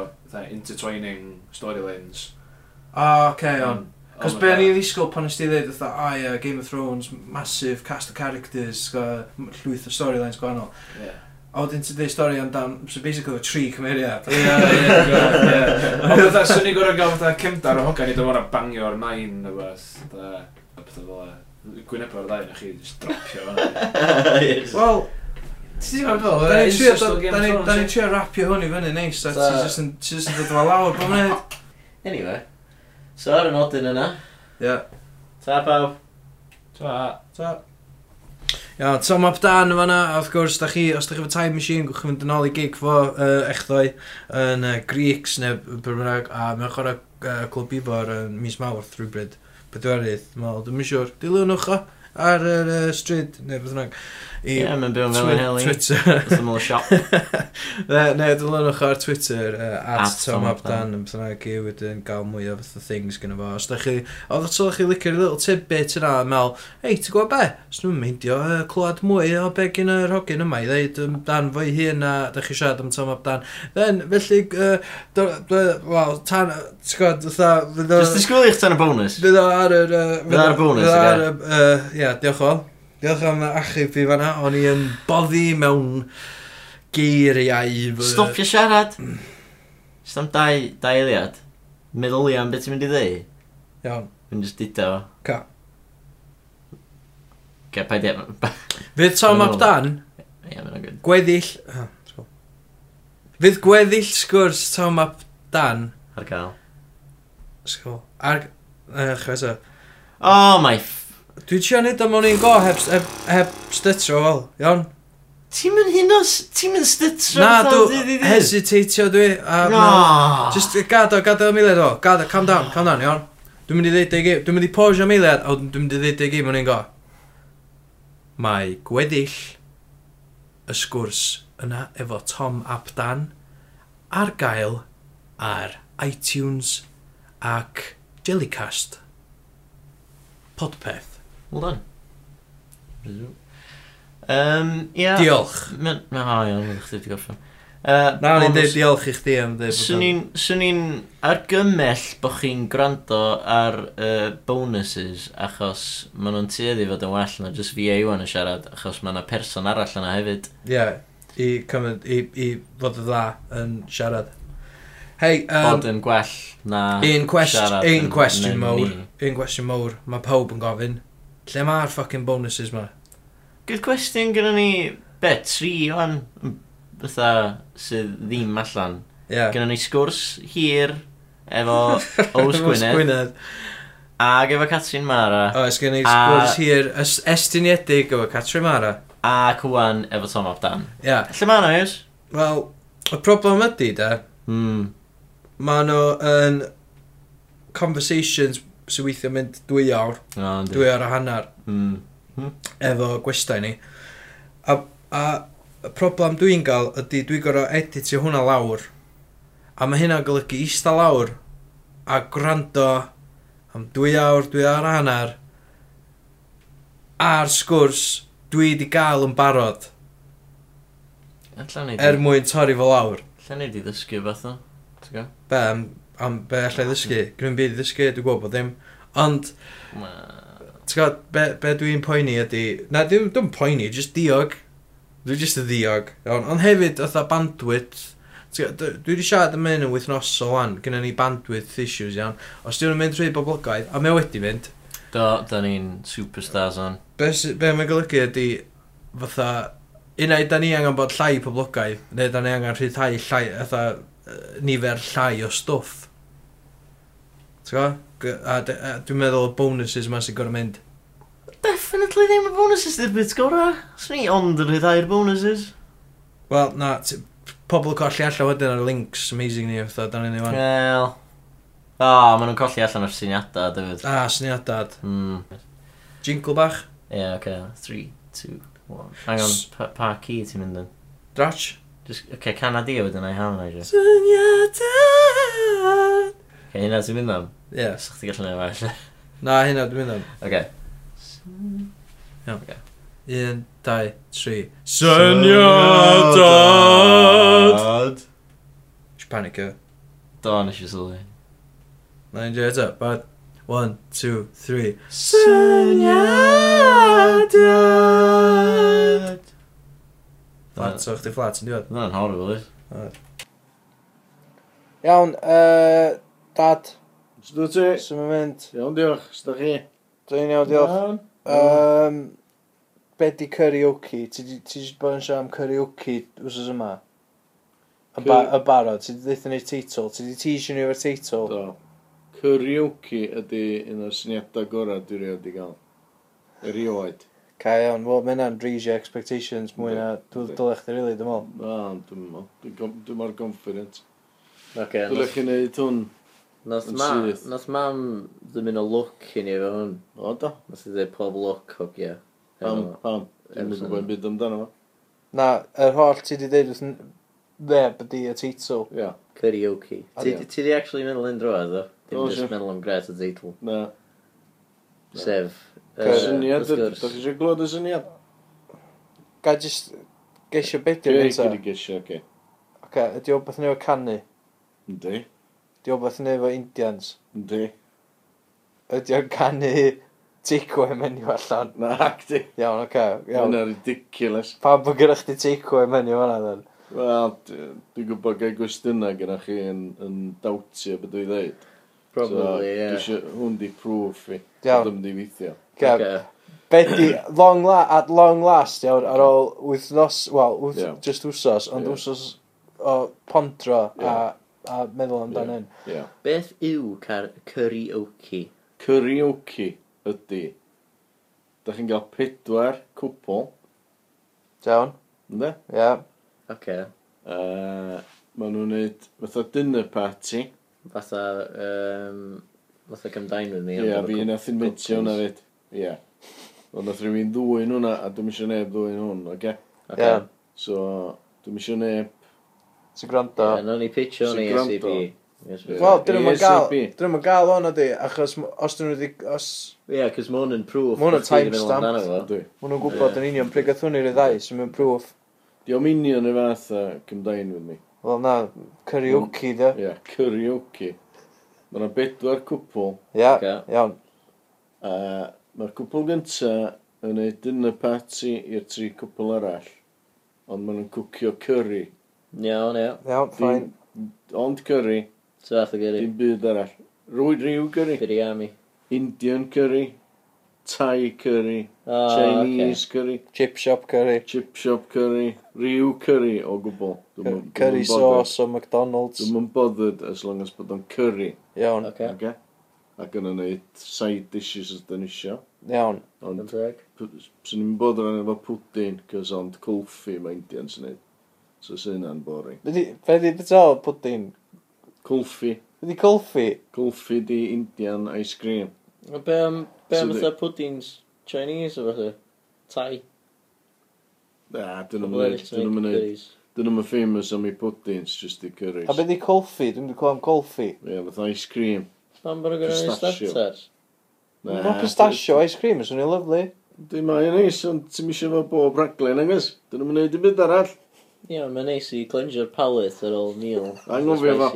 intertwining storylines. O, oce, okay, on. Cos be o'n i ddisgwyl pan ysdi ddeud, dda, a ia, Game of Thrones, massive cast of characters, llwyth o storylines gwahanol. Yeah. A wedyn ti'n dweud stori amdan, so basically o tri cymeriad. Ie, ie, ie. Ond fatha, swn i'n gorau gael fatha cymdar o hogan i ddod o'n bangio o'r nain o beth. A pethau fel e. Gwyneb o'r ddau, na chi, eh, just dropio fan. Wel, ti'n fel, da ni'n trio eh? rapio hwn i fyny neis, a ti jyst yn dod fel lawr, bo'n mae'n Anyway, so ar y nodyn yna. Ie. Ta pawb. Ta. Ta. Iawn, Tom Up Dan yma na, wrth gwrs, da chi, os da chi efo time machine, gwch chi'n mynd yn ôl i gig fo uh, echdoi yn uh, Greeks neu Byrmrag, a mae'n chwarae uh, clwb ifor yn uh, mis Mawrth rhywbryd, Pedwerydd, dwi'n siŵr, dilynwch o ar yr uh, stryd neu beth bynnag i yeah, twi Twitter. Twitter. siop. ne, ne, dylunwch ar Twitter, uh, at, at Tom Abdan, yn bythna ac i wedyn gael mwy o fath o things gyda fo. Os da chi, oedd o tolch chi licio'r little tidbit yna, a mel, hei, ti'n gwybod be? Os nhw'n meindio uh, clywed mwy o be gyn yr hogyn yma i ddeud amdan dan i hun a da chi siarad am Tom Abdan. Then, felly, uh, wel, tan, ti'n gwybod, fatha... Just disgwyl i'ch tan y bonus. Fydd o ar yr... Fydd o ar y bonus, ie. Ie, diolch o. Diolch am achub fi fanna, o'n i yn boddi mewn geiriau. Stopio siarad. Just am dau, dau eiliad. Meddwl i am beth ti'n mynd i ddeu. Iawn. Fy'n just dita fo. Ca. Ca, pa di... E- Fydd Tom Ap Dan? Ie, mae'n good. Gweddill... Oh, Fydd gweddill sgwrs Tom Ap Dan? Ar gael. Sgwrs. Ar... Uh, Oh my Dwi'n trio neud am o'n i'n go heb, heb, heb stytro fel, iawn? Ti'n mynd hyn os... Ti'n mynd stytro Na, dwi hesitatio dwi a no. Ma, Just gada, gada o miliad o Gada, calm down, calm down, iawn? Dwi'n mynd i ddeud ei gym Dwi'n mynd i posio o miliad A dwi'n mynd i ddeud ei gym o'n i'n go. Mae gweddill Y sgwrs yna efo Tom Abdan Ar gael ar iTunes ac Jellycast. Podpeth. Well done. Um, yeah. Diolch. Mae'n no, iawn, mae'n chdi wedi gorffen. Uh, Na, ni'n dweud diolch i chdi am dweud. Swn i'n argymell bod chi'n gwrando ar uh, bonuses achos maen nhw'n tueddu fod yn well na just fi eiwan yn siarad achos mae yna person arall yna hefyd. Ie, yeah, i, comment, i, i fod y dda yn siarad. Hei, um, bod yn gwell na un quest, siarad. Un cwestiwn mowr, un cwestiwn mowr, mae pawb yn gofyn. Lle mae'r fucking bonuses ma? Good question, gyda ni, be, tri o'n fatha sydd ddim allan. Yeah. Gyda ni sgwrs hir efo Ows Gwynedd. Gwynedd. Ag efo Catrin Mara. O, ys gen i sgwrs hir estyniedig efo Catrin Mara. A cwan efo Tom Op Dan. Ie. Yeah. Lle ma'n oes? Wel, y problem ydy, da. Mm. Ma'n nhw yn conversations sy'n weithio mynd dwy awr, oh, dwy awr a hanner, mm. Hmm. efo gwestai ni. A, a y problem dwi'n gael ydy dwi'n gorau editio hwnna lawr, a mae hynna'n golygu eista lawr, a gwrando am dwy awr, dwy awr a hanner, a'r sgwrs dwi wedi gael yn barod. Er mwyn torri fo lawr. Lle ni di ddysgu fath o? Be? Am am be allai ddysgu. Gwneud byd i ddysgu, dwi'n gwybod bod ddim. Ond, ti'n gwybod, be, be dwi'n poeni ydy... Na, dwi'n dwi poeni, jyst diog. Dwi'n jyst y ddiog. Ond on hefyd, otha bandwidth. Dwi wedi siarad am hyn yn wythnosol wan, gyda ni bandwidth issues iawn. Os dwi'n mynd trwy boblogaidd, a mae wedi mynd. Do, da ni'n superstars on. Be, be mae'n golygu ydy, fatha, unai da ni angen bod llai poblogaidd, neu da ni angen rhyddhau llai, fatha, nifer llai o stwff A a dwi'n meddwl y bonuses yma sy'n gorau mynd. Definitely ddim y bonuses ddim bit gorau. Swn i ond yn rhyddai'r bonuses. Wel, na, pobl colli allan wedyn ar links amazing ni, fatha, dan ni'n ei fan. Wel. O, oh, maen nhw'n colli allan o'r syniadau, dyfyd. A, ah, syniadau. Mm. Jingle bach? Ie, yeah, oce. Okay. 3, 2, 1. Hang on, S pa, pa key ti'n mynd yn? Drach? Just, oce, okay, can a di o wedyn ei harmonizer. Syniadau! Oce, okay, hynna ti'n mynd am? Ie. Yeah. Sa'ch ti gallu neud well? Na, hynna, dwi'n mynd am. Oce. Un, dau, tri. Syniadad! Dwi'n panic o. Do, nes i sylwi. Na, i'n dweud eto. Bad. One, two, three. Syniadad! Flat, so chdi flat, yn diwedd? Na'n horrible, is. Iawn, uh, dad. Sut ti? Sut mae'n mynd? Iawn, diolch. Sut chi? Dwi'n iawn, diolch. Um, be di karaoke? Ti wedi bod yn siarad am karaoke wrth yma? Y ba barod, ti wedi ddeithio ni teitl? Ti wedi teisio ni efo'r teitl? Do. Karaoke ydy un o'r syniadau gorau dwi'n rhaid i gael. Erioed. Ca iawn, wel, mae hynna'n dreisio expectations mwy na dwi'n dylai chdi rili, dwi'n meddwl. Na, dwi'n meddwl. Dwi'n mor confident. Okay, dwi'n lech i hwn Nath yn mam, syth. nath mam ddim yn o look i ni efo hwn. O da. Nath i ddweud pob look hogia. Pam, pam. Dwi'n mynd gwybod byd amdano fo. Na, yr holl ti di ddeud wrth neb ydi y teitl. Ia. Karaoke. Ti di actually meddwl yn drwa, ddo? Dim just meddwl am gret y teitl. Na. Sef. Syniad, da chi eisiau glod y syniad? Ga just geisio beth yw'n eto? Dwi'n geisio, oce. Oce, ydi o beth yn ni'n canu? Yndi. Di o'n beth yn efo Indians. Yndi. Ydi o'n canu teicwe menu allan. Na, acti. Iawn, oce. Okay, iawn. Yna ridiculous. Pa bod gyda chdi teicwe menu fanna then? Wel, dwi'n gwybod gael gwestiynau gyda chi yn, yn dawtio beth dwi'n dweud. Probably, ie. So, yeah. Hwn di proof fi. Iawn. Dwi'n mynd i weithio. Okay. Be di, long la, at long last, iawn, ar ôl wythnos, wel, wyth, yeah. just wsos, ond yeah. wsos o pondro yeah. a a meddwl amdan hyn. Yeah. Beth yw car karaoke? Karaoke ydy. Da chi'n cael pedwar cwpl. Iawn. Ynde? Ie. Yeah. Oce. Uh, Maen nhw'n neud fatha dinner party. Fatha, um, fatha come dine with me. Ie, yeah, fi nath i'n mynd hwnna fyd. Ie. Ond nath rhywun ddwy'n hwnna, a dwi'n eisiau neb ddwy'n hwn, oce? Okay? Oce. Okay. Yeah. So, dwi'n eisiau neb sy'n gwrando. Ie, nawn ni pitcho ni SCB. SAP. gwrando. Wel, dyn nhw'n gael, ESAP. dyn nhw'n gael o'n ydi, achos m- os dyn nhw wedi, os Ie, cos mae hwn yn proof. Ma' hwn yn bod chdi 'di meddwl timestamped. amdano fo. Dwi. maen nhw'n gwybod yn union pryd gath hwn i'r ddau, sy'n mynd proof. Di o'n union y fath a cymdain with me. Wel na, karaoke dde. Ie, karaoke. Mae yna bedwar cwpl, Ia, Ocê. iawn. a mae'r cwpl gynta yn ei dinner party i'r tri cwpl arall, ond maen nhw'n cwcio curry. Iawn, iawn. Iawn, ffain. Ond curry. So fath o gyrru. Dim byd arall. Rwyd rhyw curry. Biryami. Indian curry. Thai curry. Oh, Chinese okay. curry. Chip shop curry. Chip shop curry. Rhyw curry o gwbl. Curry sauce o McDonald's. Dwi'n mynd bothered as long as bod o'n curry. Iawn. Okay. okay. Ac yn wneud side dishes os dyn isio. Iawn. Ond, swn i'n bod yn efo pwdin, cos ond cwlffi mae Indians yn wneud. So sy'n hynna'n boring. Be di, be di bito pwdin? Cwlffi. Be di cwlffi? Cwlffi di Indian ice cream. A be am, be am so fatha Chinese o fatha? Thai? Na, dyn nhw'n mynd. Dyn nhw'n mynd. Dyn nhw'n famous am ei pwdins, just i curries. A be di cwlffi? Dwi'n dwi'n cwam cwlffi. Ie, yeah, fatha ice cream. Pam bod yn gwneud starters? Na. Mae pistachio ice cream, yswn i'n lyflu. Dwi'n mai yn eis, ond ti'n misio fo bob raglen, agos? Dyn nhw'n mynd i byd arall. Ie, yeah, mae'n neis i clensio'r palate ar ôl meal. Angofio fo.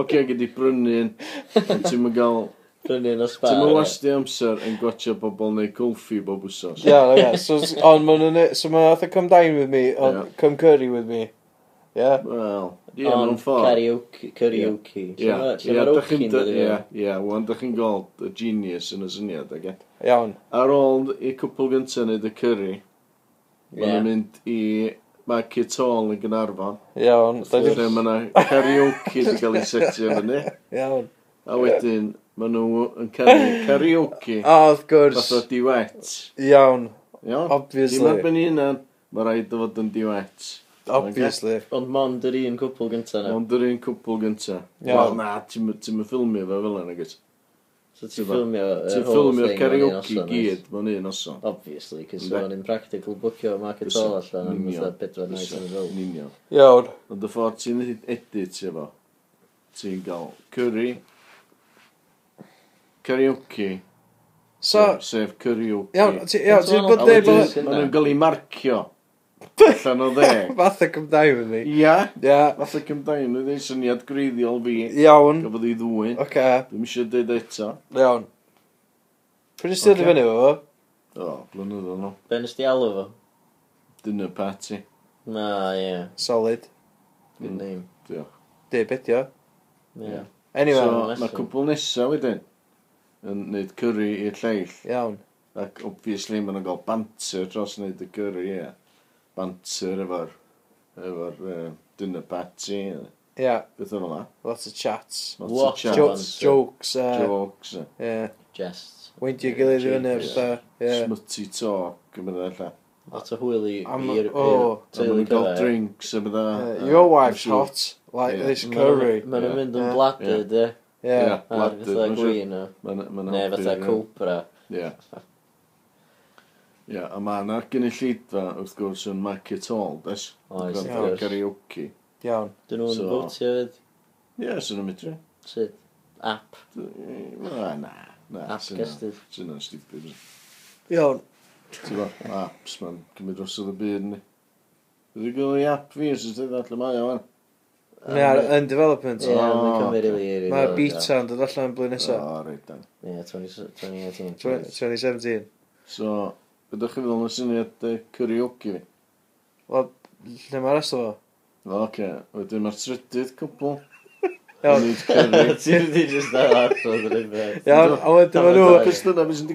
Oce, gyd i brynu un. Ti'n mynd gael... Brynu un o spa. Ti'n mynd wasti amser yn gwachio pobl neu golffi bob wsos. Ie, ie. So, on, mae'n so ma atho come dine with me, on, yeah. come curry with me. Ie? Yeah. Wel, ie, yeah, mewn ffordd. Karaoke. Karaoke. Ie, ie, ie. Wan, da chi'n gweld y genius yn y syniad, ag e? Iawn. Ar ôl i cwpl gyntaf wneud y curry, yeah. mae'n mynd i mae Hall yn Gynarfon. Iawn. Lle mae yna karaoke wedi cael ei setio fyny. Iawn. A wedyn, maen nhw yn canu karaoke. O, wrth gwrs. Fath o diwet. Iawn. Iawn. Obviously. Dim ar ben i hynna, mae rhaid o fod yn diwet. Obviously. Ond mond yr un cwpl gyntaf. Mond yr un cwpl gyntaf. Iawn. Wel, na, ti'n mynd ffilmio fe fel yna, gys. So ti'n ffilmio uh, Ti'n ffilmio'r karaoke gyd mewn un oson. Obviously, cos cys o'n i'n practical bookio market all allan am fatha bedwar nais yn y fel. Union. Iawn. Ond y ffordd ti'n edit efo, ti'n gael curry, karaoke, So... Sef karaoke. Iawn, ti'n bod dweud bod... Mae'n nhw'n gael ei marcio allan o ddeg. Fatha cymdai fydd ni. Ia, Ia. fatha cymdai yn ei syniad greiddiol fi. Iawn. Gafodd ei ddwy. Oce. Dwi'n eisiau dweud eto. Iawn. Pryd ysdi dod i fyny fo? O, blynydd o'n nhw. nes di alw fo? Dinner party. Na, ie. Solid. Good mm. name. Diolch. Di, bedio. Ie. Anyway. So, So, mae'r cwpl nesaf wedyn yn gwneud curry i'r lleill. Iawn. Ac obviously maen nhw'n cael banter dros wneud y curry, ie banter efo'r efo'r uh, dinner party. Ie. Yeah. Beth o'n yna? Lots of chats. Lots, Lots of chats. Jokes. Jokes. Uh, jokes. Uh, yeah. Jests. Weindio yeah, gilydd i fyny. Yeah. yeah. Smutty talk. Ymwneud allan. Lot o hwyl i i'r teulu cyfa. drinks a uh, Your wife's hot, like yeah. this curry. Mae'n yeah. mynd yn bladed, e. Ie. Bladed. Mae'n gwyn, e. Neu fatha cwpra. Ie. Ie, yeah, a mae yna gynulleidfa wrth gwrs yn Mac It All, des? Oes, wrth gwrs. Karaoke. Iawn. Dyn nhw'n so, fwtio fyd? Ie, yeah, sy'n ymwydri. Sut? App? Na, na. na App gestydd. Sy'n yna stupid. Iawn. Ti'n fawr, apps man, cymryd drosodd y byd ni. Ydy gael ei app fi, sy'n dweud allan mae o fan. Ie, yn development. Ie, mae'n cymryd i fi. Mae'r beta yn dod allan blwyddyn nesaf. O, reit dan. Ie, 2018. 2017. So, Ydych chi feddwl yn syniad uh, karaoke fi? Wel, lle mae'r rest o fo? O, oce. Okay. Wedyn mae'r trydydd cwbl. Iawn. Ti wedi just da allan yr un beth. Iawn, a wedyn ma nhw...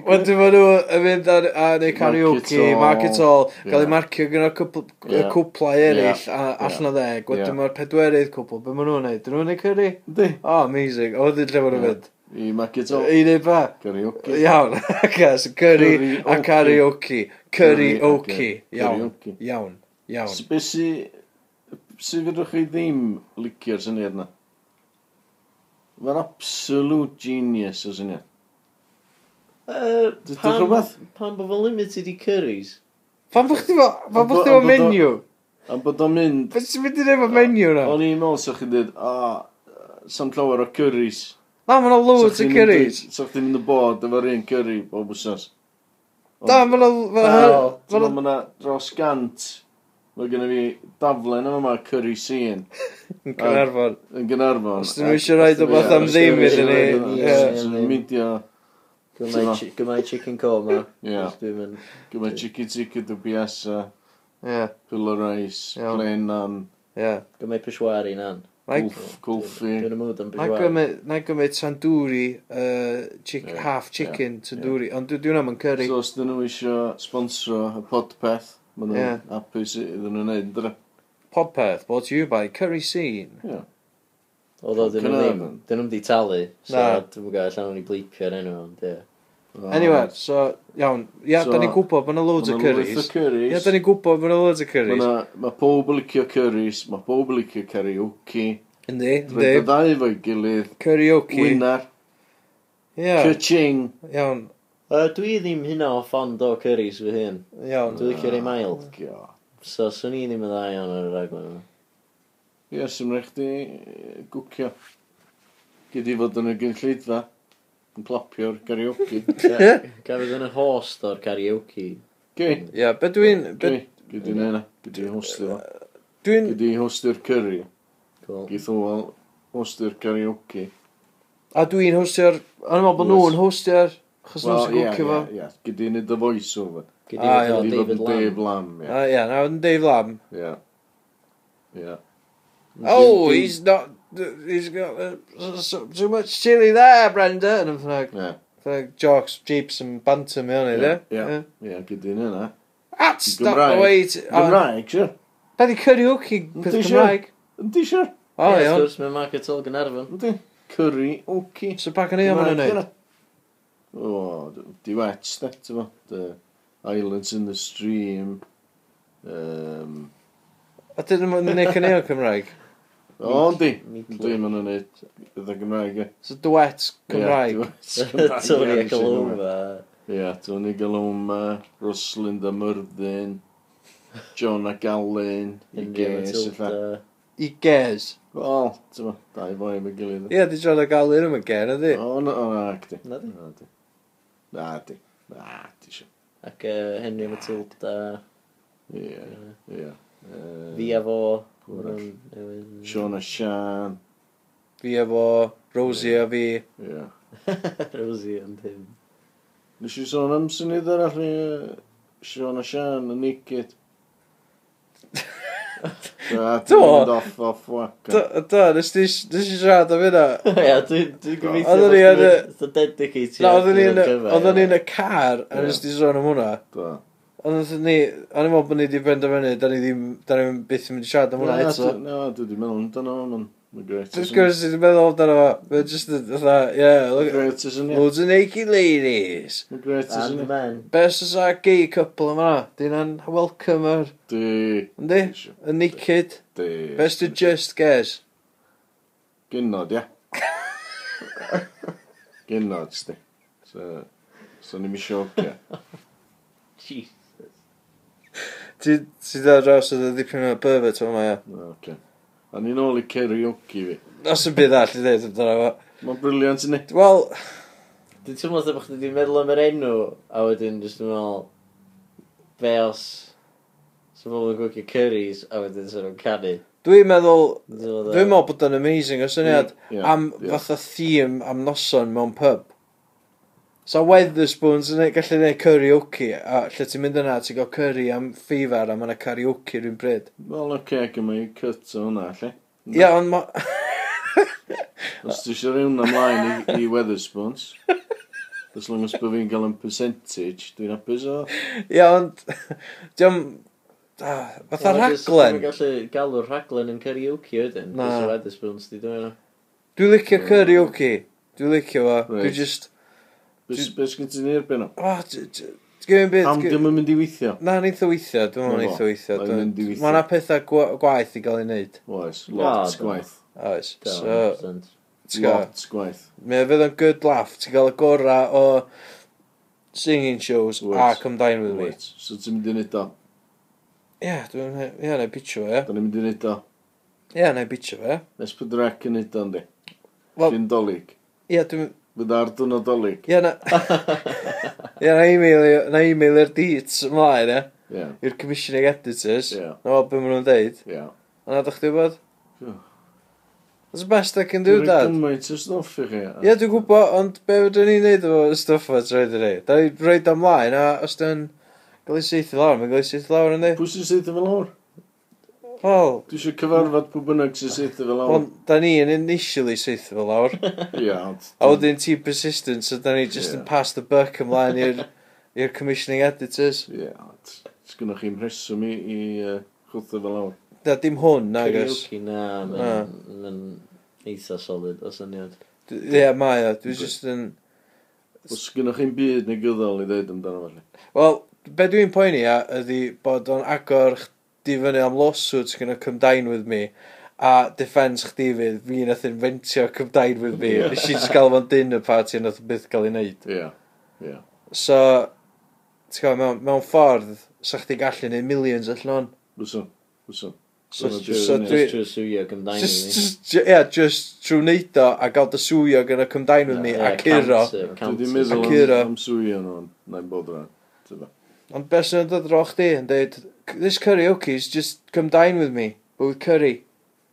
Wedyn ma nhw yn mynd a neu karaoke, market all, gael ei marcio gyda gyda'r cwplau eraill allan o ddeg. Wedyn mae'r pedwerydd cwpl, be ma nhw'n neud? Dyn nhw'n neud curry? Di. O, amazing. A wedyn lle ma nhw'n mynd? I magu to. I neud ba? Karaoke. Iawn, acas, curry a karaoke. Curry-oke. Iawn, iawn, iawn. Be si... Sydd fydwch chi ddim licio'r syniad yna? Mae'n absolute genius o syniad. Uh, pan, rhywbeth? Pan bod fo'n limited i curries? Pan bod chdi fo menu? Pan bod o'n mynd... Pan sy'n mynd i efo menu yna? O'n i'n meddwl sa'ch chi'n dweud, a, oh, llawer o curries. Na, mae yna loads o curries. So chdi'n mynd y bod efo'r un curry o bwysas? Na, mae yna... Mae Mae'n dros gant. Mae gen i fi daflen yma yma curry scene. Yn Gynarfon. Yn Gynarfon. Os dyn nhw eisiau rhaid o beth am ddim iddyn ni. Media... Gymau chicken coma. Ie. Gymau chicken tikka dy biasa. Ie. Pula rice. Plain nan. Ie. Gymau peshwari nan. Na i gymryd tandoori, uh, chick, yeah, half chicken yeah, tandoori, ond dwi'n hwnna yn curry. So os dyn nhw eisiau sponsro y podpeth, maen nhw'n yeah. apus iddyn nhw'n neud, dra? Podpeth, brought to you by Curry Scene. Yeah. Oedd o, dyn nhw ddim, dyn nhw di talu, so dwi'n gael allan o'n i blipio'r enw, ond ie. Anyway, so, iawn. Ia, so, da ni'n gwybod bod yna loads o ma' 'na lwyth o curries. Ia, da ni'n gwybod bod yna loads o curries. Mae pob yn licio curries, mae pob yn licio karaoke. Yndi, yndi. Roedd y ddau fo'i gilydd. Karaoke. Winner. Ia. Ka-ching. Iawn. Yy, dwi ddim hynna o fond o curries fy hun. Iawn. Dwi licio rei mild. Oh, God. So, swn i ddim yn dda iawn ar y raglen yma. Ie, sy'n rhaid chdi gwcio. Gyd i fod yn y gynllidfa yn clopio'r karaoke. Gafod yn y host o'r karaoke. Gwi? Ia, be dwi'n... Gwi? Gwi dwi'n enna. Gwi dwi'n hostio. Dwi'n... Gwi dwi'n hostio'r curry. Cool. Gwi ddwl hostio'r karaoke. A dwi'n hostio'r... A'n meddwl bod nhw'n hostio'r... Chos nhw'n sy'n gwcio fo. Ia, gwi dwi'n edrych voice over. Gyd dwi'n David Lam. Dave Lam, ia. Ia, nawr yn Dave Lam. Ia. Ia. Oh, he's not he's got uh, too much chili there, Brenda. And I'm like, yeah. like jokes, jeeps and banter mewn i, yeah, yeah, yeah, gyda un yna. That's not the way to... Uh, Gymraeg, sure. Da di curry hooky peth Gymraeg. Yndi, sure. O, iawn. Ie, sgwrs, mae'n market all Gynarfon. Yndi. Curry hooky. So pa yn i am yn yna? O, di wet, da, ti The Islands in the stream. Um... A dyn nhw'n neud cynnig Cymraeg? O, yndi. Yndi, maen nhw'n neud ydw Gymraeg, e. So, duet Cymraeg. Tony a Galwma. Ie, Tony Galwma, Rosalind a Myrddin, John a Galun, Igez, I Igez? Wel, ti'n ma, dau boi am y gilydd. Ie, di John a Galun yma gen, ydi? O, na, o, na, di. Na, di. Na, di. Na, di Na, si. Ac e, Henry Matilda. Ie, ie. Fi a fo. Whatever. Sean a Sian. Fi efo, Rosie a fi. Ie. Rosie and him. Nes i sôn am syniad arall ni Sean a Sian yn naked. Do. off off whack. Do, nes i siarad am hynna. Ie, dwi'n gobeithio ni yn dedicated. Oedden ni yn y car a nes i sôn am hwnna. Do. Ond ni, o'n i'n meddwl bod ni wedi benderfynu, da ni ddim, da ni byth yn mynd i siarad am hwnna eto. Na, dwi wedi meddwl amdano hwn, mae'n great. Dwi'n gwrs, dwi meddwl amdano fo, mae'n just, fatha, yeah, look, great, loads of naked ladies. Mae'n great, isn't it? men. Best as a gay couple yma, dyn an welcome ar. Di. Yndi? Y naked. Di. Best of just gays. Gynnod, ia. Gynnod, sti. So, so ni'n misio, ia. Jesus. Ti dda draws oedd y ddipyn o byrfyd o'n mae o. Okay. A ni'n ôl i karaoke fi. Os y bydd all i ddweud amdano fo. Mae'n briliant i ni. Wel... Dwi'n teimlo bod chdi wedi meddwl am yr enw, a wedyn jyst yn meddwl, be os... So bobl yn gwybod curries, a wedyn sy'n nhw'n canu. Dwi'n meddwl, dwi'n meddwl bod o'n amazing o syniad am fatha theme am noson mewn pub. So Weatherspoons yn gallu gwneud karaoke, a lle ti'n mynd yna, ti'n gael curry am ffifar, a mae karaoke rhywun bryd. Wel, o'r okay, yma i cut o hwnna, lle. Ia, yeah, ond ma... Os ti eisiau rhywun ymlaen i, i Weatherspoons, as long as bydd fi'n cael yn percentage, dwi'n apus o. Ia, ond... Diolch... Ah, Fatha rhaglen. Dwi'n gallu galw'r rhaglen yn karaoke ydyn. Na. Dwi'n Weatherspoons di dwi'n. Dwi'n licio karaoke. Dwi'n licio fo. Right. Dwi'n just... Beth gyda ti'n erbyn nhw? O, Gwy'n byd... Am ddim yn mynd i weithio. Na, neith o weithio, dwi'n meddwl neith o weithio. Mae yna pethau gwaith i gael ei wneud. Oes, lot gwaith. Oes, so... Lot gwaith. Mae fydd yn good laugh, ti'n gael y gorau o singing shows Wait. a come dine with Wait. me. So ti'n mynd i wneud o? Ie, dwi'n mynd yeah, i bitio fe. Dwi'n mynd i wneud o? Ie, yeah, na i bitio fe. Nes pwy drec yn wneud o, di? Well, Dwi'n dolyg. Ie, dwi'n... Bydd ar dyn o dolyg. Ie, na... Ie, na e-mail, na e-mail i'r deets ymlaen, ie. Ie. I'r commissioning editors. Ie. Na fel beth maen nhw'n deud. Ie. A na ddech chi bod? Ie. That's the best I can do, dad. Dwi'n gymaint o stuff i chi. Ie, dwi'n gwybod, ond be fydden ni'n neud efo stuff o troed i ni? Da ni'n rhaid ymlaen, a os dwi'n gael ei seithi lawr, mae'n gael ei seithi lawr, yn ei. Pwy sy'n seithi fel lawr? Wel... Dwi eisiau cyfarfod pwy bynnag sy'n seithio fel awr. Ond, da ni yn initially syth fel lawr. Ia, ond... A wedyn ti persistent, so da ni just yn yeah. pass the buck ymlaen i'r commissioning editors. Ie, yeah, ond gynnwch chi'n rheswm i, i uh, chwtho fel awr. Da, dim hwn, nagos. Karaoke, na, mae'n eitha solid, o syniad. Ie, yeah, mae o, dwi'n just yn... Os gynnwch chi'n byd neu gyddol i ddeud amdano felly? Wel, be dwi'n poeni a ydy bod o'n agor di fyny am lawsuits gyda Cymdain with me a defense chdi fydd fi nath inventio Cymdain with me yeah. nes i just gael fo'n dinner party a nath byth gael ei wneud yeah. yeah. so ti'n gwybod mewn, mewn ffordd sa chdi gallu neud millions allan o'n Wysyn. So, so, so dwi... Just trwy Cymdain with me. Yeah, just trwy neud o a gael dy swio gyda Cymdain with me a curo. Dwi di meddwl am swio nhw'n, na'i bod rhan. Ond beth sy'n dod roch di yn dweud, this karaoke is just come dine with me, but with curry,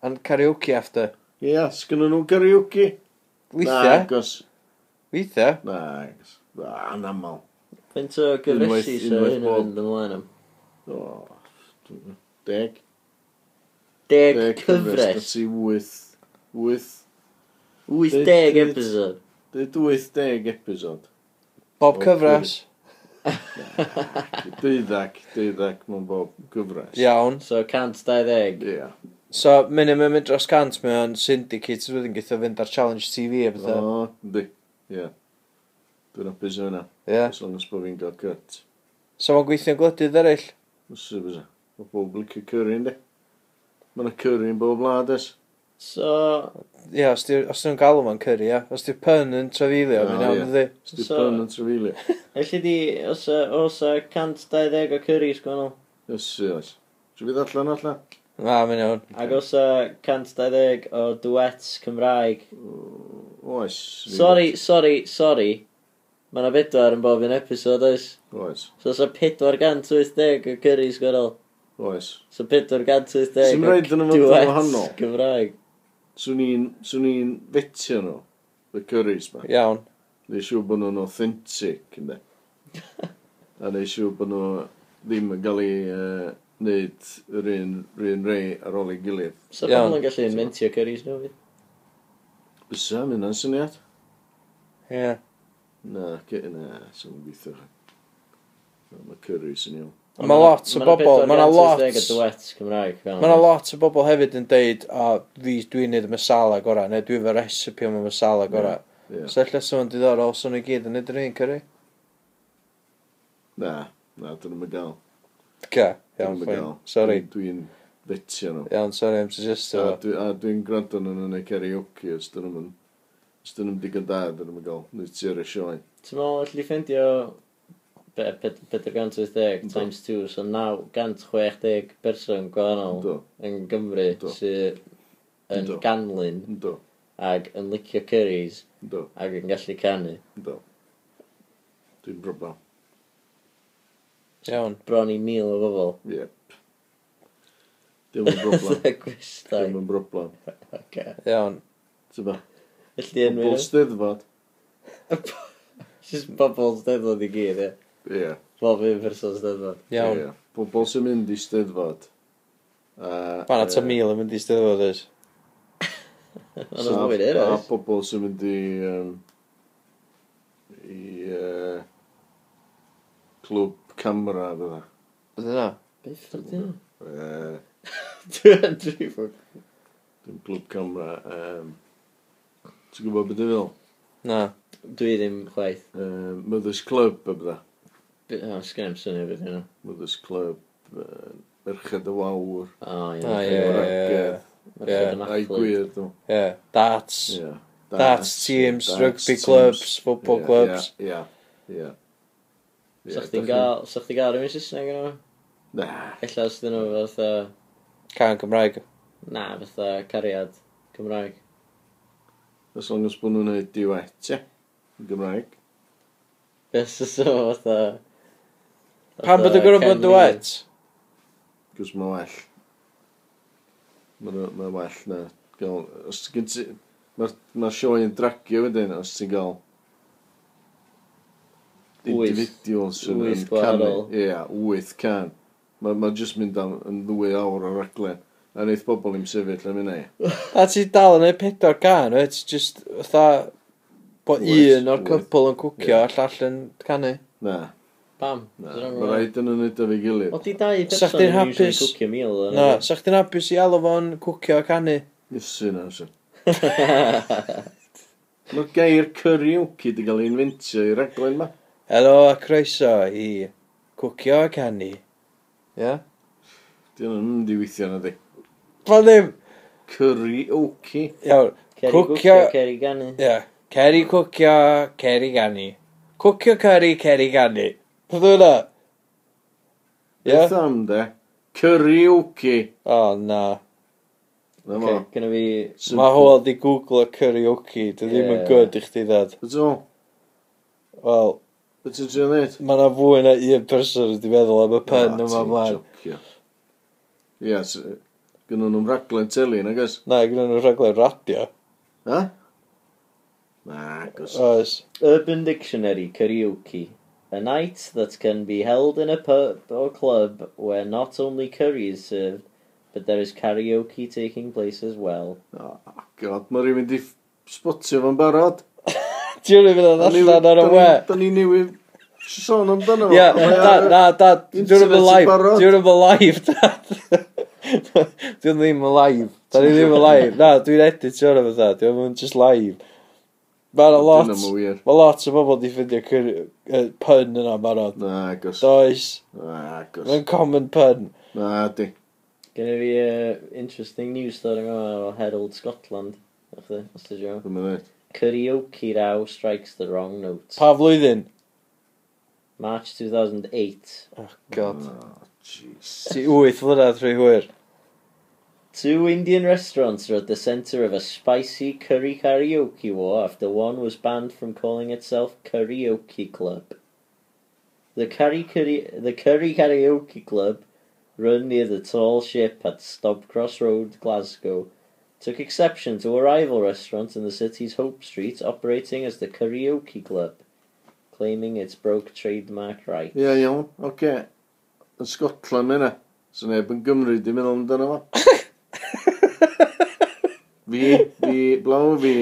and karaoke after. Ie, yeah, nhw karaoke? Na, Weithiau, agos. weithiau. Na, agos. Na, anamal. Faint o gyfresu Unwaith- so unwaith hyn yn bob- fynd ymlaen am? O, dw- deg. Deg cyfres. Ti wyth. Wyth. Wyth Deg- deg deg- episod. Dyd wyth deg episod. Bob Bob cyfres. Deuddag, deuddag mewn bob gyfres. Iawn. So, 120. Ie. Yeah. So, minimum mynd dros cant mae o'n syndicates wedyn gyda fynd ar Challenge TV a bethau. O, di. Ie. Dwi'n apus yna. Ie. Yeah. As long as bod fi'n gael cut. So, mae'n gweithio'n gwledydd eraill? Fysa, fysa. Mae bob licio curry, ynddi? Mae'n curry yn bob wlad, lades. So... Ia, os di- os di'n galw ma'n curry, ia. Os 'di'r pun yn trafeilio, mae'n iawn, ydi. Os di So- pun yn trafeilio. Elli di, os y- os y 120 o curries gwahanol, Ys, oes. Dwi'n fydd allan allan? Na, mi'n iawn. ac os y 120 o duets Cymraeg. Oes. Sorry, sorry, sorry. Mae yna bedwar yn bob un episod, oes? Oes, So os y 480 o curries gwahanol, oes. so 480 Sim o raid yn y fod wahanol. Cymraeg swn i'n, swn i'n fetio nhw, y curries ma. Iawn. Neu siw bod nhw'n authentic, ynddo. a neu siw bod nhw ddim yn cael ei uh, wneud yr un, yr un rei ar ôl ei gilydd. So bod nhw'n gallu inventio curries nhw fi? Bysa, mynd yna'n syniad. Ie. Yeah. Na, na, sy'n gweithio. Mae curries yn iawn. Mae ma lot o bobl, mae na lot... Mae na lot o bobl hefyd yn deud, o, fi dwi'n neud y masala gorau, neu dwi'n fy recipe am y masala gorau. Yeah. So, lle sôn diddorol, so nhw gyd yn neud yr un cyrru? Na, na, dyn nhw'n gael. Ca, iawn, ffain. Sorry. Dwi'n fetio nhw. Iawn, sorry am suggestio fo. A dwi'n gwrando nhw'n yn y karaoke, os dyn nhw'n... Os dyn nhw'n digon da, dyn nhw'n gael. Nid ti'r y sioe. Ti'n meddwl, allai ffendio 480 times 2, so 960 person gwahanol yn Gymru sydd yn ganlyn ag yn licio curries ag yn gallu canu. Do. Dwi'n brobl. Iawn. Bron i mil o bobl. Yep. Dim yn broblam. Dim yn broblem. Okay. Iawn. Tyfa. Felly enw i. Bobl steddfod. Just bobl steddfod i gyd, ie. Ie. Wel, fi'n person steddfod. Iawn. Ie. Bobl sy'n mynd i steddfod. Ba na ta mil yn mynd i steddfod oes. Ond oes mwyn er oes. A pobl sy'n mynd i... Um, I... Uh, clwb camera, fydda. Fydda na? Beth fydda na? Dwi'n andri ffog. Dwi'n clwb camera. Um, Ti'n gwybod beth i fel? Na, dwi ddim chwaith. Uh, Mother's Club, y bydda. Oh, sgen i'm syniad beth yna. Mothers Club, uh, Merched y Wawr. O, ie. O, ie, ie, ie. Merched y Maclid. Ie, darts. Darts teams, rugby clubs, football clubs. Ie, ie, ie. Sa'ch ti'n gael, sa'ch ti'n gael rhywun Saesneg yna? Na. Ella os dyn nhw fatha... Can Cymraeg? Na, fatha cariad Cymraeg. As long as bod nhw'n neud diwet, ie. Yn Gymraeg. Beth sy'n so fatha... Pan bod y gorau bod yn wet? Gwrs mae'n well. Mae'n ma well na. Gael, os ti'n ti... Mae'r ma sioe yn dragio wedyn, os ti'n gael... Individuals yn canu. Ie, yeah, 8 can. Mae'n ma just mynd am yn ddwy awr o raglen. A wneud bobl i'm sefyll am hynny. A ti dal yn ei pedwar can, e? Just, fatha... Bo un o'r cwpl yn cwcio, yeah. all all yn canu. Na. Pam? Mae rhaid yn ymwneud â fi gilydd. O, di dau Sa person chdi'n yn usually hapus? cwcio meal. dda, Na, sa chdi'n hapus i alw fo'n cwcio a canu? Iesu na, sy'n. Mae gair karaoke di gael ei inventio i raglen ma. Helo a croeso i cwcio a canu. Ia? Di hwnna'n mynd i weithio na di. Fel ddim! Karaoke. Iawn, Ceri cwcio, Cwcio- ceri ganu. ia. Ceri cwcio, ceri ganu. Cwcio ceri, ceri ganu. Peth yna? Ie? Beth am de? Karaoke. O, na. Na mo. Gynna fi... Mae hwyl di googlo karaoke. Dwi ddim yn good i chdi ddad. Beth o? Wel... Beth ti'n trio neud? Mae na fwy na un person wedi meddwl am y pen ah, yma mlaen. Ie, gynnu nhw'n raglen teli, nag oes? Na, gynnu nhw'n raglen radio. Ha? Na, gos. Oes. Urban Dictionary, karaoke. A night that can be held in a pub or club where not only curry is served, but there is karaoke taking place as well. Oh, god, mae rhywun di spotio fo'n barod. Ti'n rhywun yn allan ar y we? Da ni newydd sôn amdano. fo. Ie, dad, na, da, dwi'n rhywun live, dwi'n rhywun live, dad. Dwi'n ddim yn live, da ni ddim yn live. Na, dwi'n edit sôn am yna, dwi'n just live. Mae Mae'n lot, mae lot o bobl di ffindio pun yna barod. Na, gos Does. Na, agos. Mae'n common pun. Na, di. Gen fi uh, interesting news story yma o Herald Scotland. Ychydig, os ti siw. Dwi'n meddwl. Karaoke row strikes the wrong note. Pa flwyddyn? March 2008. Oh, god. Oh, jeez. Ti wyth flynedd rhy hwyr. Two Indian restaurants are at the center of a spicy curry karaoke war after one was banned from calling itself Karaoke Club. The curry, curry, the curry karaoke club, run near the tall ship at Stobcross Road, Glasgow, took exception to a rival restaurant in the city's Hope Street operating as the Karaoke Club, claiming its broke trademark right. Ie, iawn, oce. Yn Scotland yna. So neb yn Gymru di meddwl amdano fo. Fi, fi, blawn fi.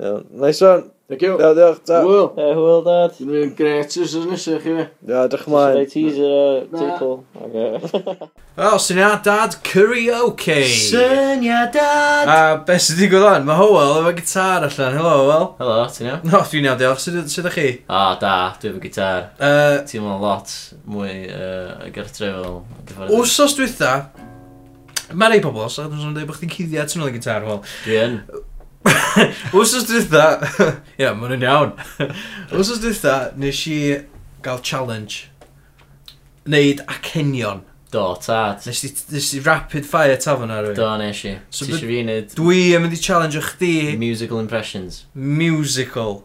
Iawn. Nice one. Thank you. Iawn, diolch. Ta. Hwyl. Uh, hwyl, dad. Dwi'n mynd gret os ys nesaf chi fe. Ia, dych mlaen. Dwi'n teaser title. teitl. Wel, syniad dad karaoke. Syniad dad. A be sy'n digwydd o'n? Mae Howell efo gitar allan. Helo, Howell. Helo, ti'n iawn? No, dwi'n iawn, diolch. Sut ydych chi? O, da, dwi efo gitar. Uh, ti'n mynd lot mwy uh, gertrefol. Wsos dwi'n Mae rei pobl, os oedden nhw'n dweud bod chdi'n cuddiad sy'n ôl i gitar, wel... Dwi yn. Wsos dwytha... Ie, yeah, maen nhw'n iawn. Wsos dwytha, nes i gael challenge. Neud acenion. Do, tad. Nes i, nes i rapid fire tafon ar. Do, nes i. So, Ti eisiau fi wneud... Dwi yn mynd i challenge chdi... Musical impressions. Musical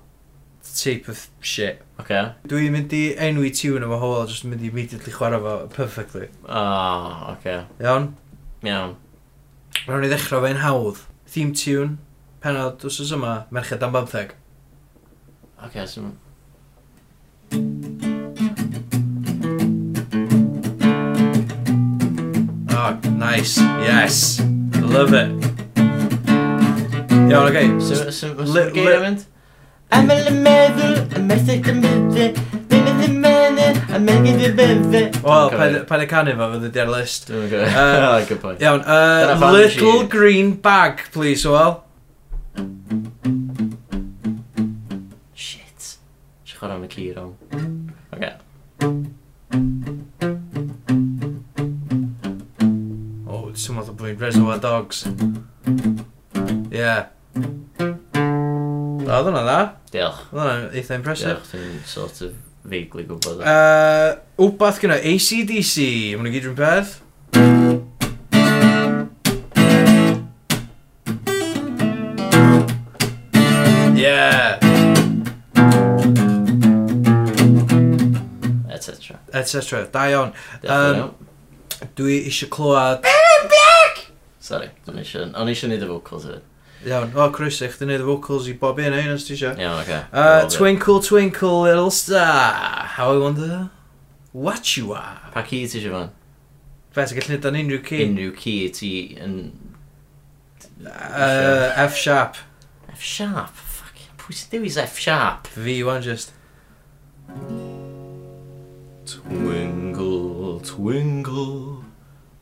Type of shit. Okay. Dwi'n mynd i enwi tune efo hwyl, jyst mynd i immediately chwarae fo perfectly. Ah, oh, okay. Iawn? Iawn. Rwy'n ni ddechrau fe'n hawdd. Theme tune, penod wsos yma, merched am bamtheg. Oce, okay. Oh, nice. Yes. I love it. Iawn, oce. so, gair am mynd? Am yn y meddwl, y merched am bamtheg, a mae'n gyd i'r befe. Wel, pa'n y canu fo, fydd ydi ar list. Good point. Iawn, uh, Little Green Bag, please, Wel. Shit. Siwch chwarae am y ci rong. Okay. Oh, it's some other blwyddyn Reservoir Dogs. Yeah. Oedd hwnna dda. Diolch. Oedd hwnna eitha impressive. Diolch, ti'n sort of feigli gwybod. Uh, wbath gyda ACDC, mae nhw'n gyd rhywun peth. Yeah. Etc. Etc. Da iawn. Um, dwi eisiau clywed... Sorry, o'n eisiau neud y vocals hefyd. Iawn, o, croeso, chdi wneud y vocals i bob un ein os ti eisiau. Iawn, oce. Uh, twinkle, twinkle, little star, how I wonder what you are. Pa ci ti eisiau fan? Fe, ti'n gallu neud o'n unrhyw ci? Unrhyw ci ti yn... Uh, F-sharp. F-sharp? Fuck, pwy sy'n dewis F-sharp? V, one just. Twinkle, twinkle,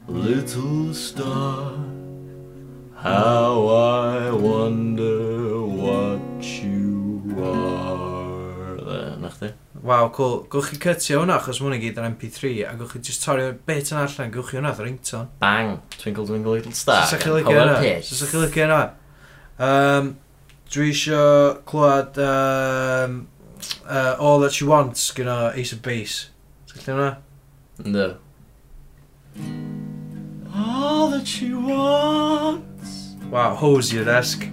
little star. How I wonder what you are. Dde, na chdi? Waw, cool. Gwch chi cytio hwnna, achos mwyn i gyd yn MP3, a gwch chi just torri bit yn allan, gwch chi hwnna ar rington. Bang! Twinkle Twinkle Little Star. Sa'ch chi lygu hwnna? Sa'ch chi lygu hwnna? Um, dwi isio clywed um, uh, All That You Want gyda Ace of Base. Sa'ch chi hwnna? No that she wants. Wow, Hosier-esque.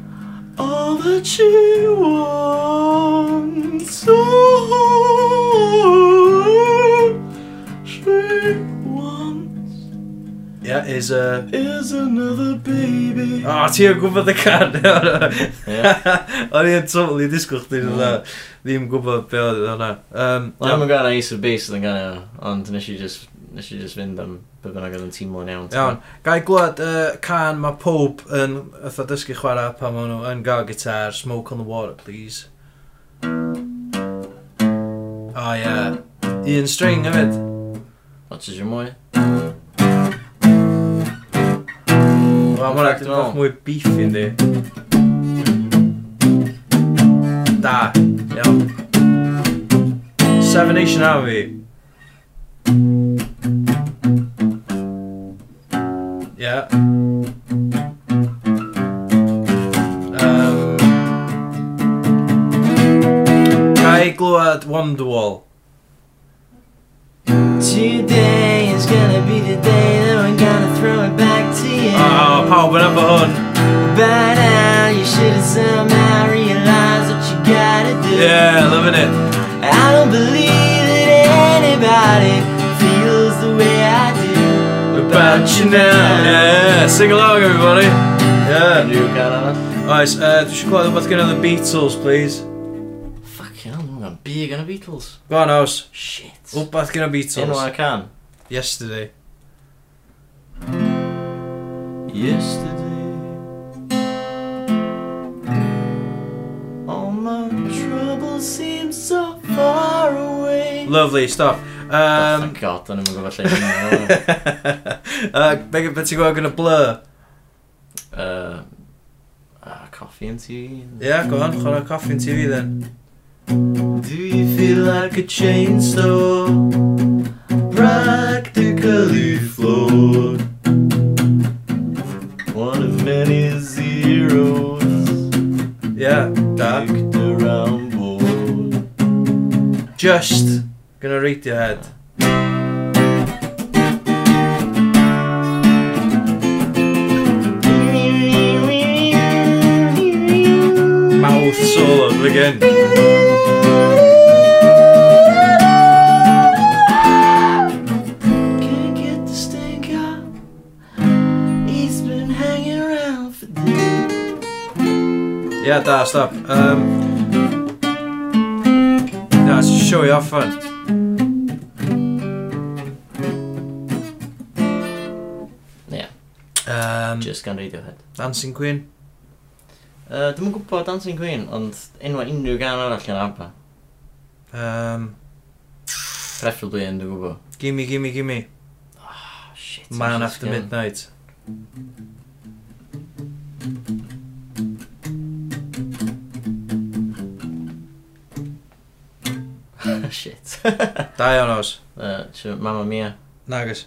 All that she wants. Oh, she wants. Yeah, is a... Uh... Is another baby. O, oh, ti yn gwybod y can. O'n i'n totally disgwyl chdi mm. ddim gwybod be oedd hwnna. Um, Wel, mae'n gan Ace of Base yn gan ond nes i just nes i just fynd am be bynnag oedd yn teimlo'n iawn. Iawn. Ga i glwad uh, can mae pob yn ytho dysgu chwarae pan maen nhw yn gael gitar, smoke on the water, please. Oh, yeah. Un string hefyd. O, ti eisiau mwy? Wel, mae'n rhaid i'n mwy beefy, ynddi. Da, iawn. Seven Nation Army. Yeah. Um, glwad Wonderwall. Today is gonna be the day that we're gonna throw it back to you. Oh, pawb yn efo hwn. By now you should have somehow realized what you gotta do. Yeah, loving it. I don't believe that anybody about you now. Yeah, sing along, everybody. Yeah. You can, Anna. Alright, uh, just quite about getting the Beatles, please. Fucking hell, I'm big on the Beatles. Go on, house. Shit. Up back in the Beatles. You know I can. Yesterday. Yesterday. All my troubles seem so far away. Lovely stuff. Um, oh, god, o'n i'n gwybod lle i'n Megan, beth ti'n gweld gyda blur? Uh, coffee and tea. Yeah, go on, chwarae coffee and tea then. Do you feel like a chainsaw? Practically flawed. One of many zeros. Yeah, that. Just. Gynna head. Mouth solo, again. Can't get the stink out. He's been hanging around for days. Yeah, da, stop. Um, that's showy off, fun. just gan Radiohead. Dancing Queen? Uh, Dwi'n yn gwybod Dancing Queen, ond enwa unrhyw gan arall yn ABBA. Um, Preferably yn dwi'n gwybod. Gimme, gimme, gimme. Oh, shit. Man I'm After skin. Midnight. shit. da iawn os. Uh, Mamma Mia. Nagus.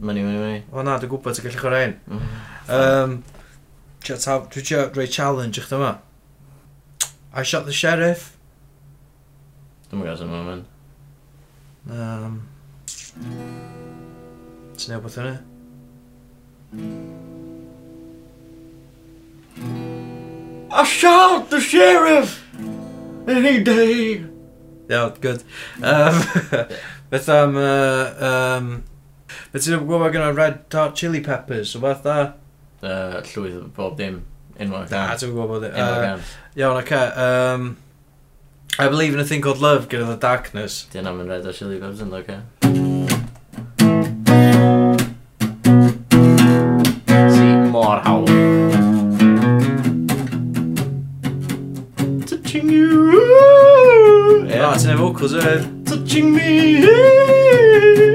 Myni, myni, myni. O na, dwi'n gwybod ti'n gallu chwarae un. Mm. Um, Dwi'n rhoi challenge i dyma. I shot the sheriff. Dwi'n gwybod sy'n moment. Um, Ti'n neud beth hynny? I shot the sheriff any day. Yeah, good. Um, beth am... Uh, um, beth ti'n gwybod gyda Red Hot Chili Peppers? So beth da? uh, llwydd bob dim enwau. Da, dwi'n gwybod bod... Uh, Iawn, oce. Okay, um, I believe in a thing called love, gyda the darkness. Dyna mae'n rhaid o Chili Bobs yn oce. Si, mor hawl. Touching you. Yeah. Ah, ti'n ei vocals, eh? Touching me.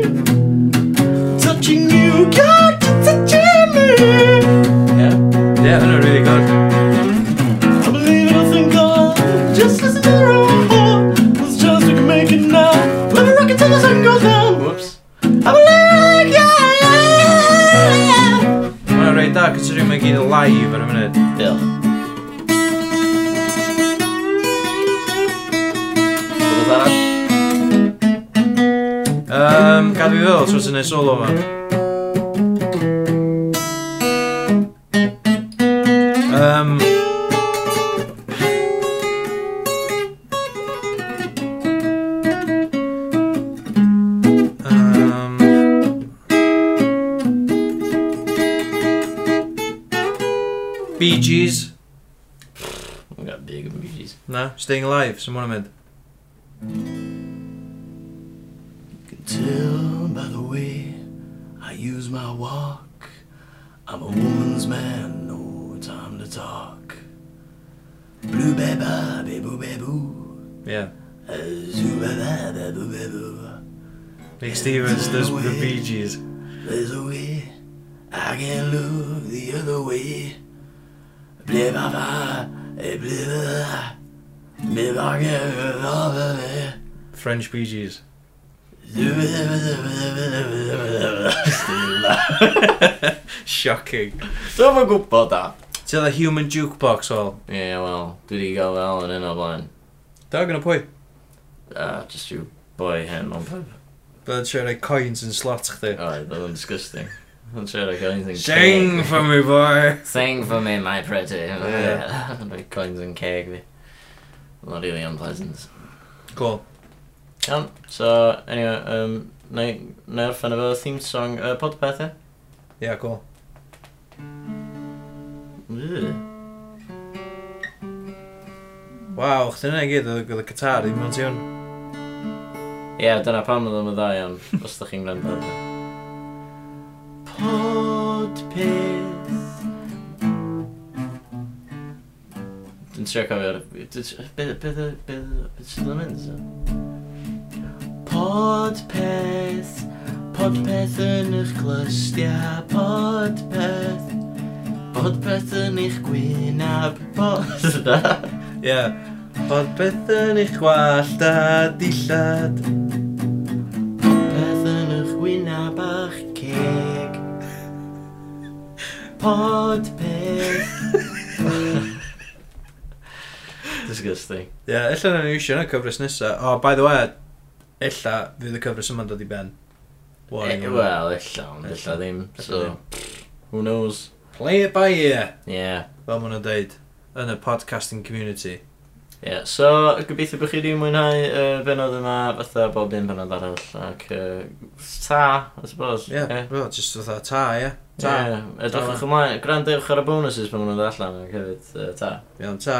mwy live ar y munud. Diolch. Rwy'n arall? Um, Gad fi feddwl, tros yn ei solo fan. Staying Alive, mwyn yn mynd. can tell by the way I use my walk. I'm a woman's man, no time to talk. Blue beba, bebu bebu. Yeah. Zoo beba, bebu bebu. Nick Stevens does the Bee Gees. There's a way I can look the other way. Blah blah blah, eh, blah French Bee Gees. Shocking. Dwi'n ma'n gwybod da. Ti oedd human jukebox all? Ie, yeah, wel, dwi wedi gael fel yn un o blaen. Da, gyda pwy? Ah, just yw boi hen o'n pub. Bydd yn rhoi coins yn slot chdi. Oed, bydd yn disgusting. Bydd yn siarad coins yn. Sing for me, boy! Sing for me, my pretty. Yeah. Rhoi coins yn ceg fi. Not really unpleasant. Cool. Iawn, so, anyway, um, na i orffen efo theme song uh, podpeth, e? Yeah, cool. Ugh. Waw, chdi yna i gyd oedd y gitar i mewn tiwn. Ie, yeah, dyna pam oedd yn dda iawn, os da chi'n gwrando. Podpeth. Dwi'n trio cofio'r... Beth sydd yn mynd? Podpeth, podpeth yn eich glystiau, podpeth, podpeth yn eich gwynab, pod... Ie, podpeth yn eich gwallt a dillad, podpeth yn eich gwynab a'ch ceg, podpeth... Disgusting. Ie, yeah, illa na'n iwsio yn y cyfres nesa. Oh, by the way, illa fydd y cyfres yma'n dod i ben. Warning. E, Wel, illa, ond illa ddim. So, who knows? Play it by ear. Yeah. Fel ma'n nhw'n deud, yn y podcasting community. Yeah, so gobeithio bod chi wedi mwynhau uh, benod yma fatha bob un benod arall ac uh, ta, I suppose. Yeah, yeah. well, just fatha ta, ie. Yeah. Ta. Yeah, edrychwch ymlaen, grandewch ar y bonuses pan maen nhw'n dod allan ac hefyd uh, ta. Iawn, ta.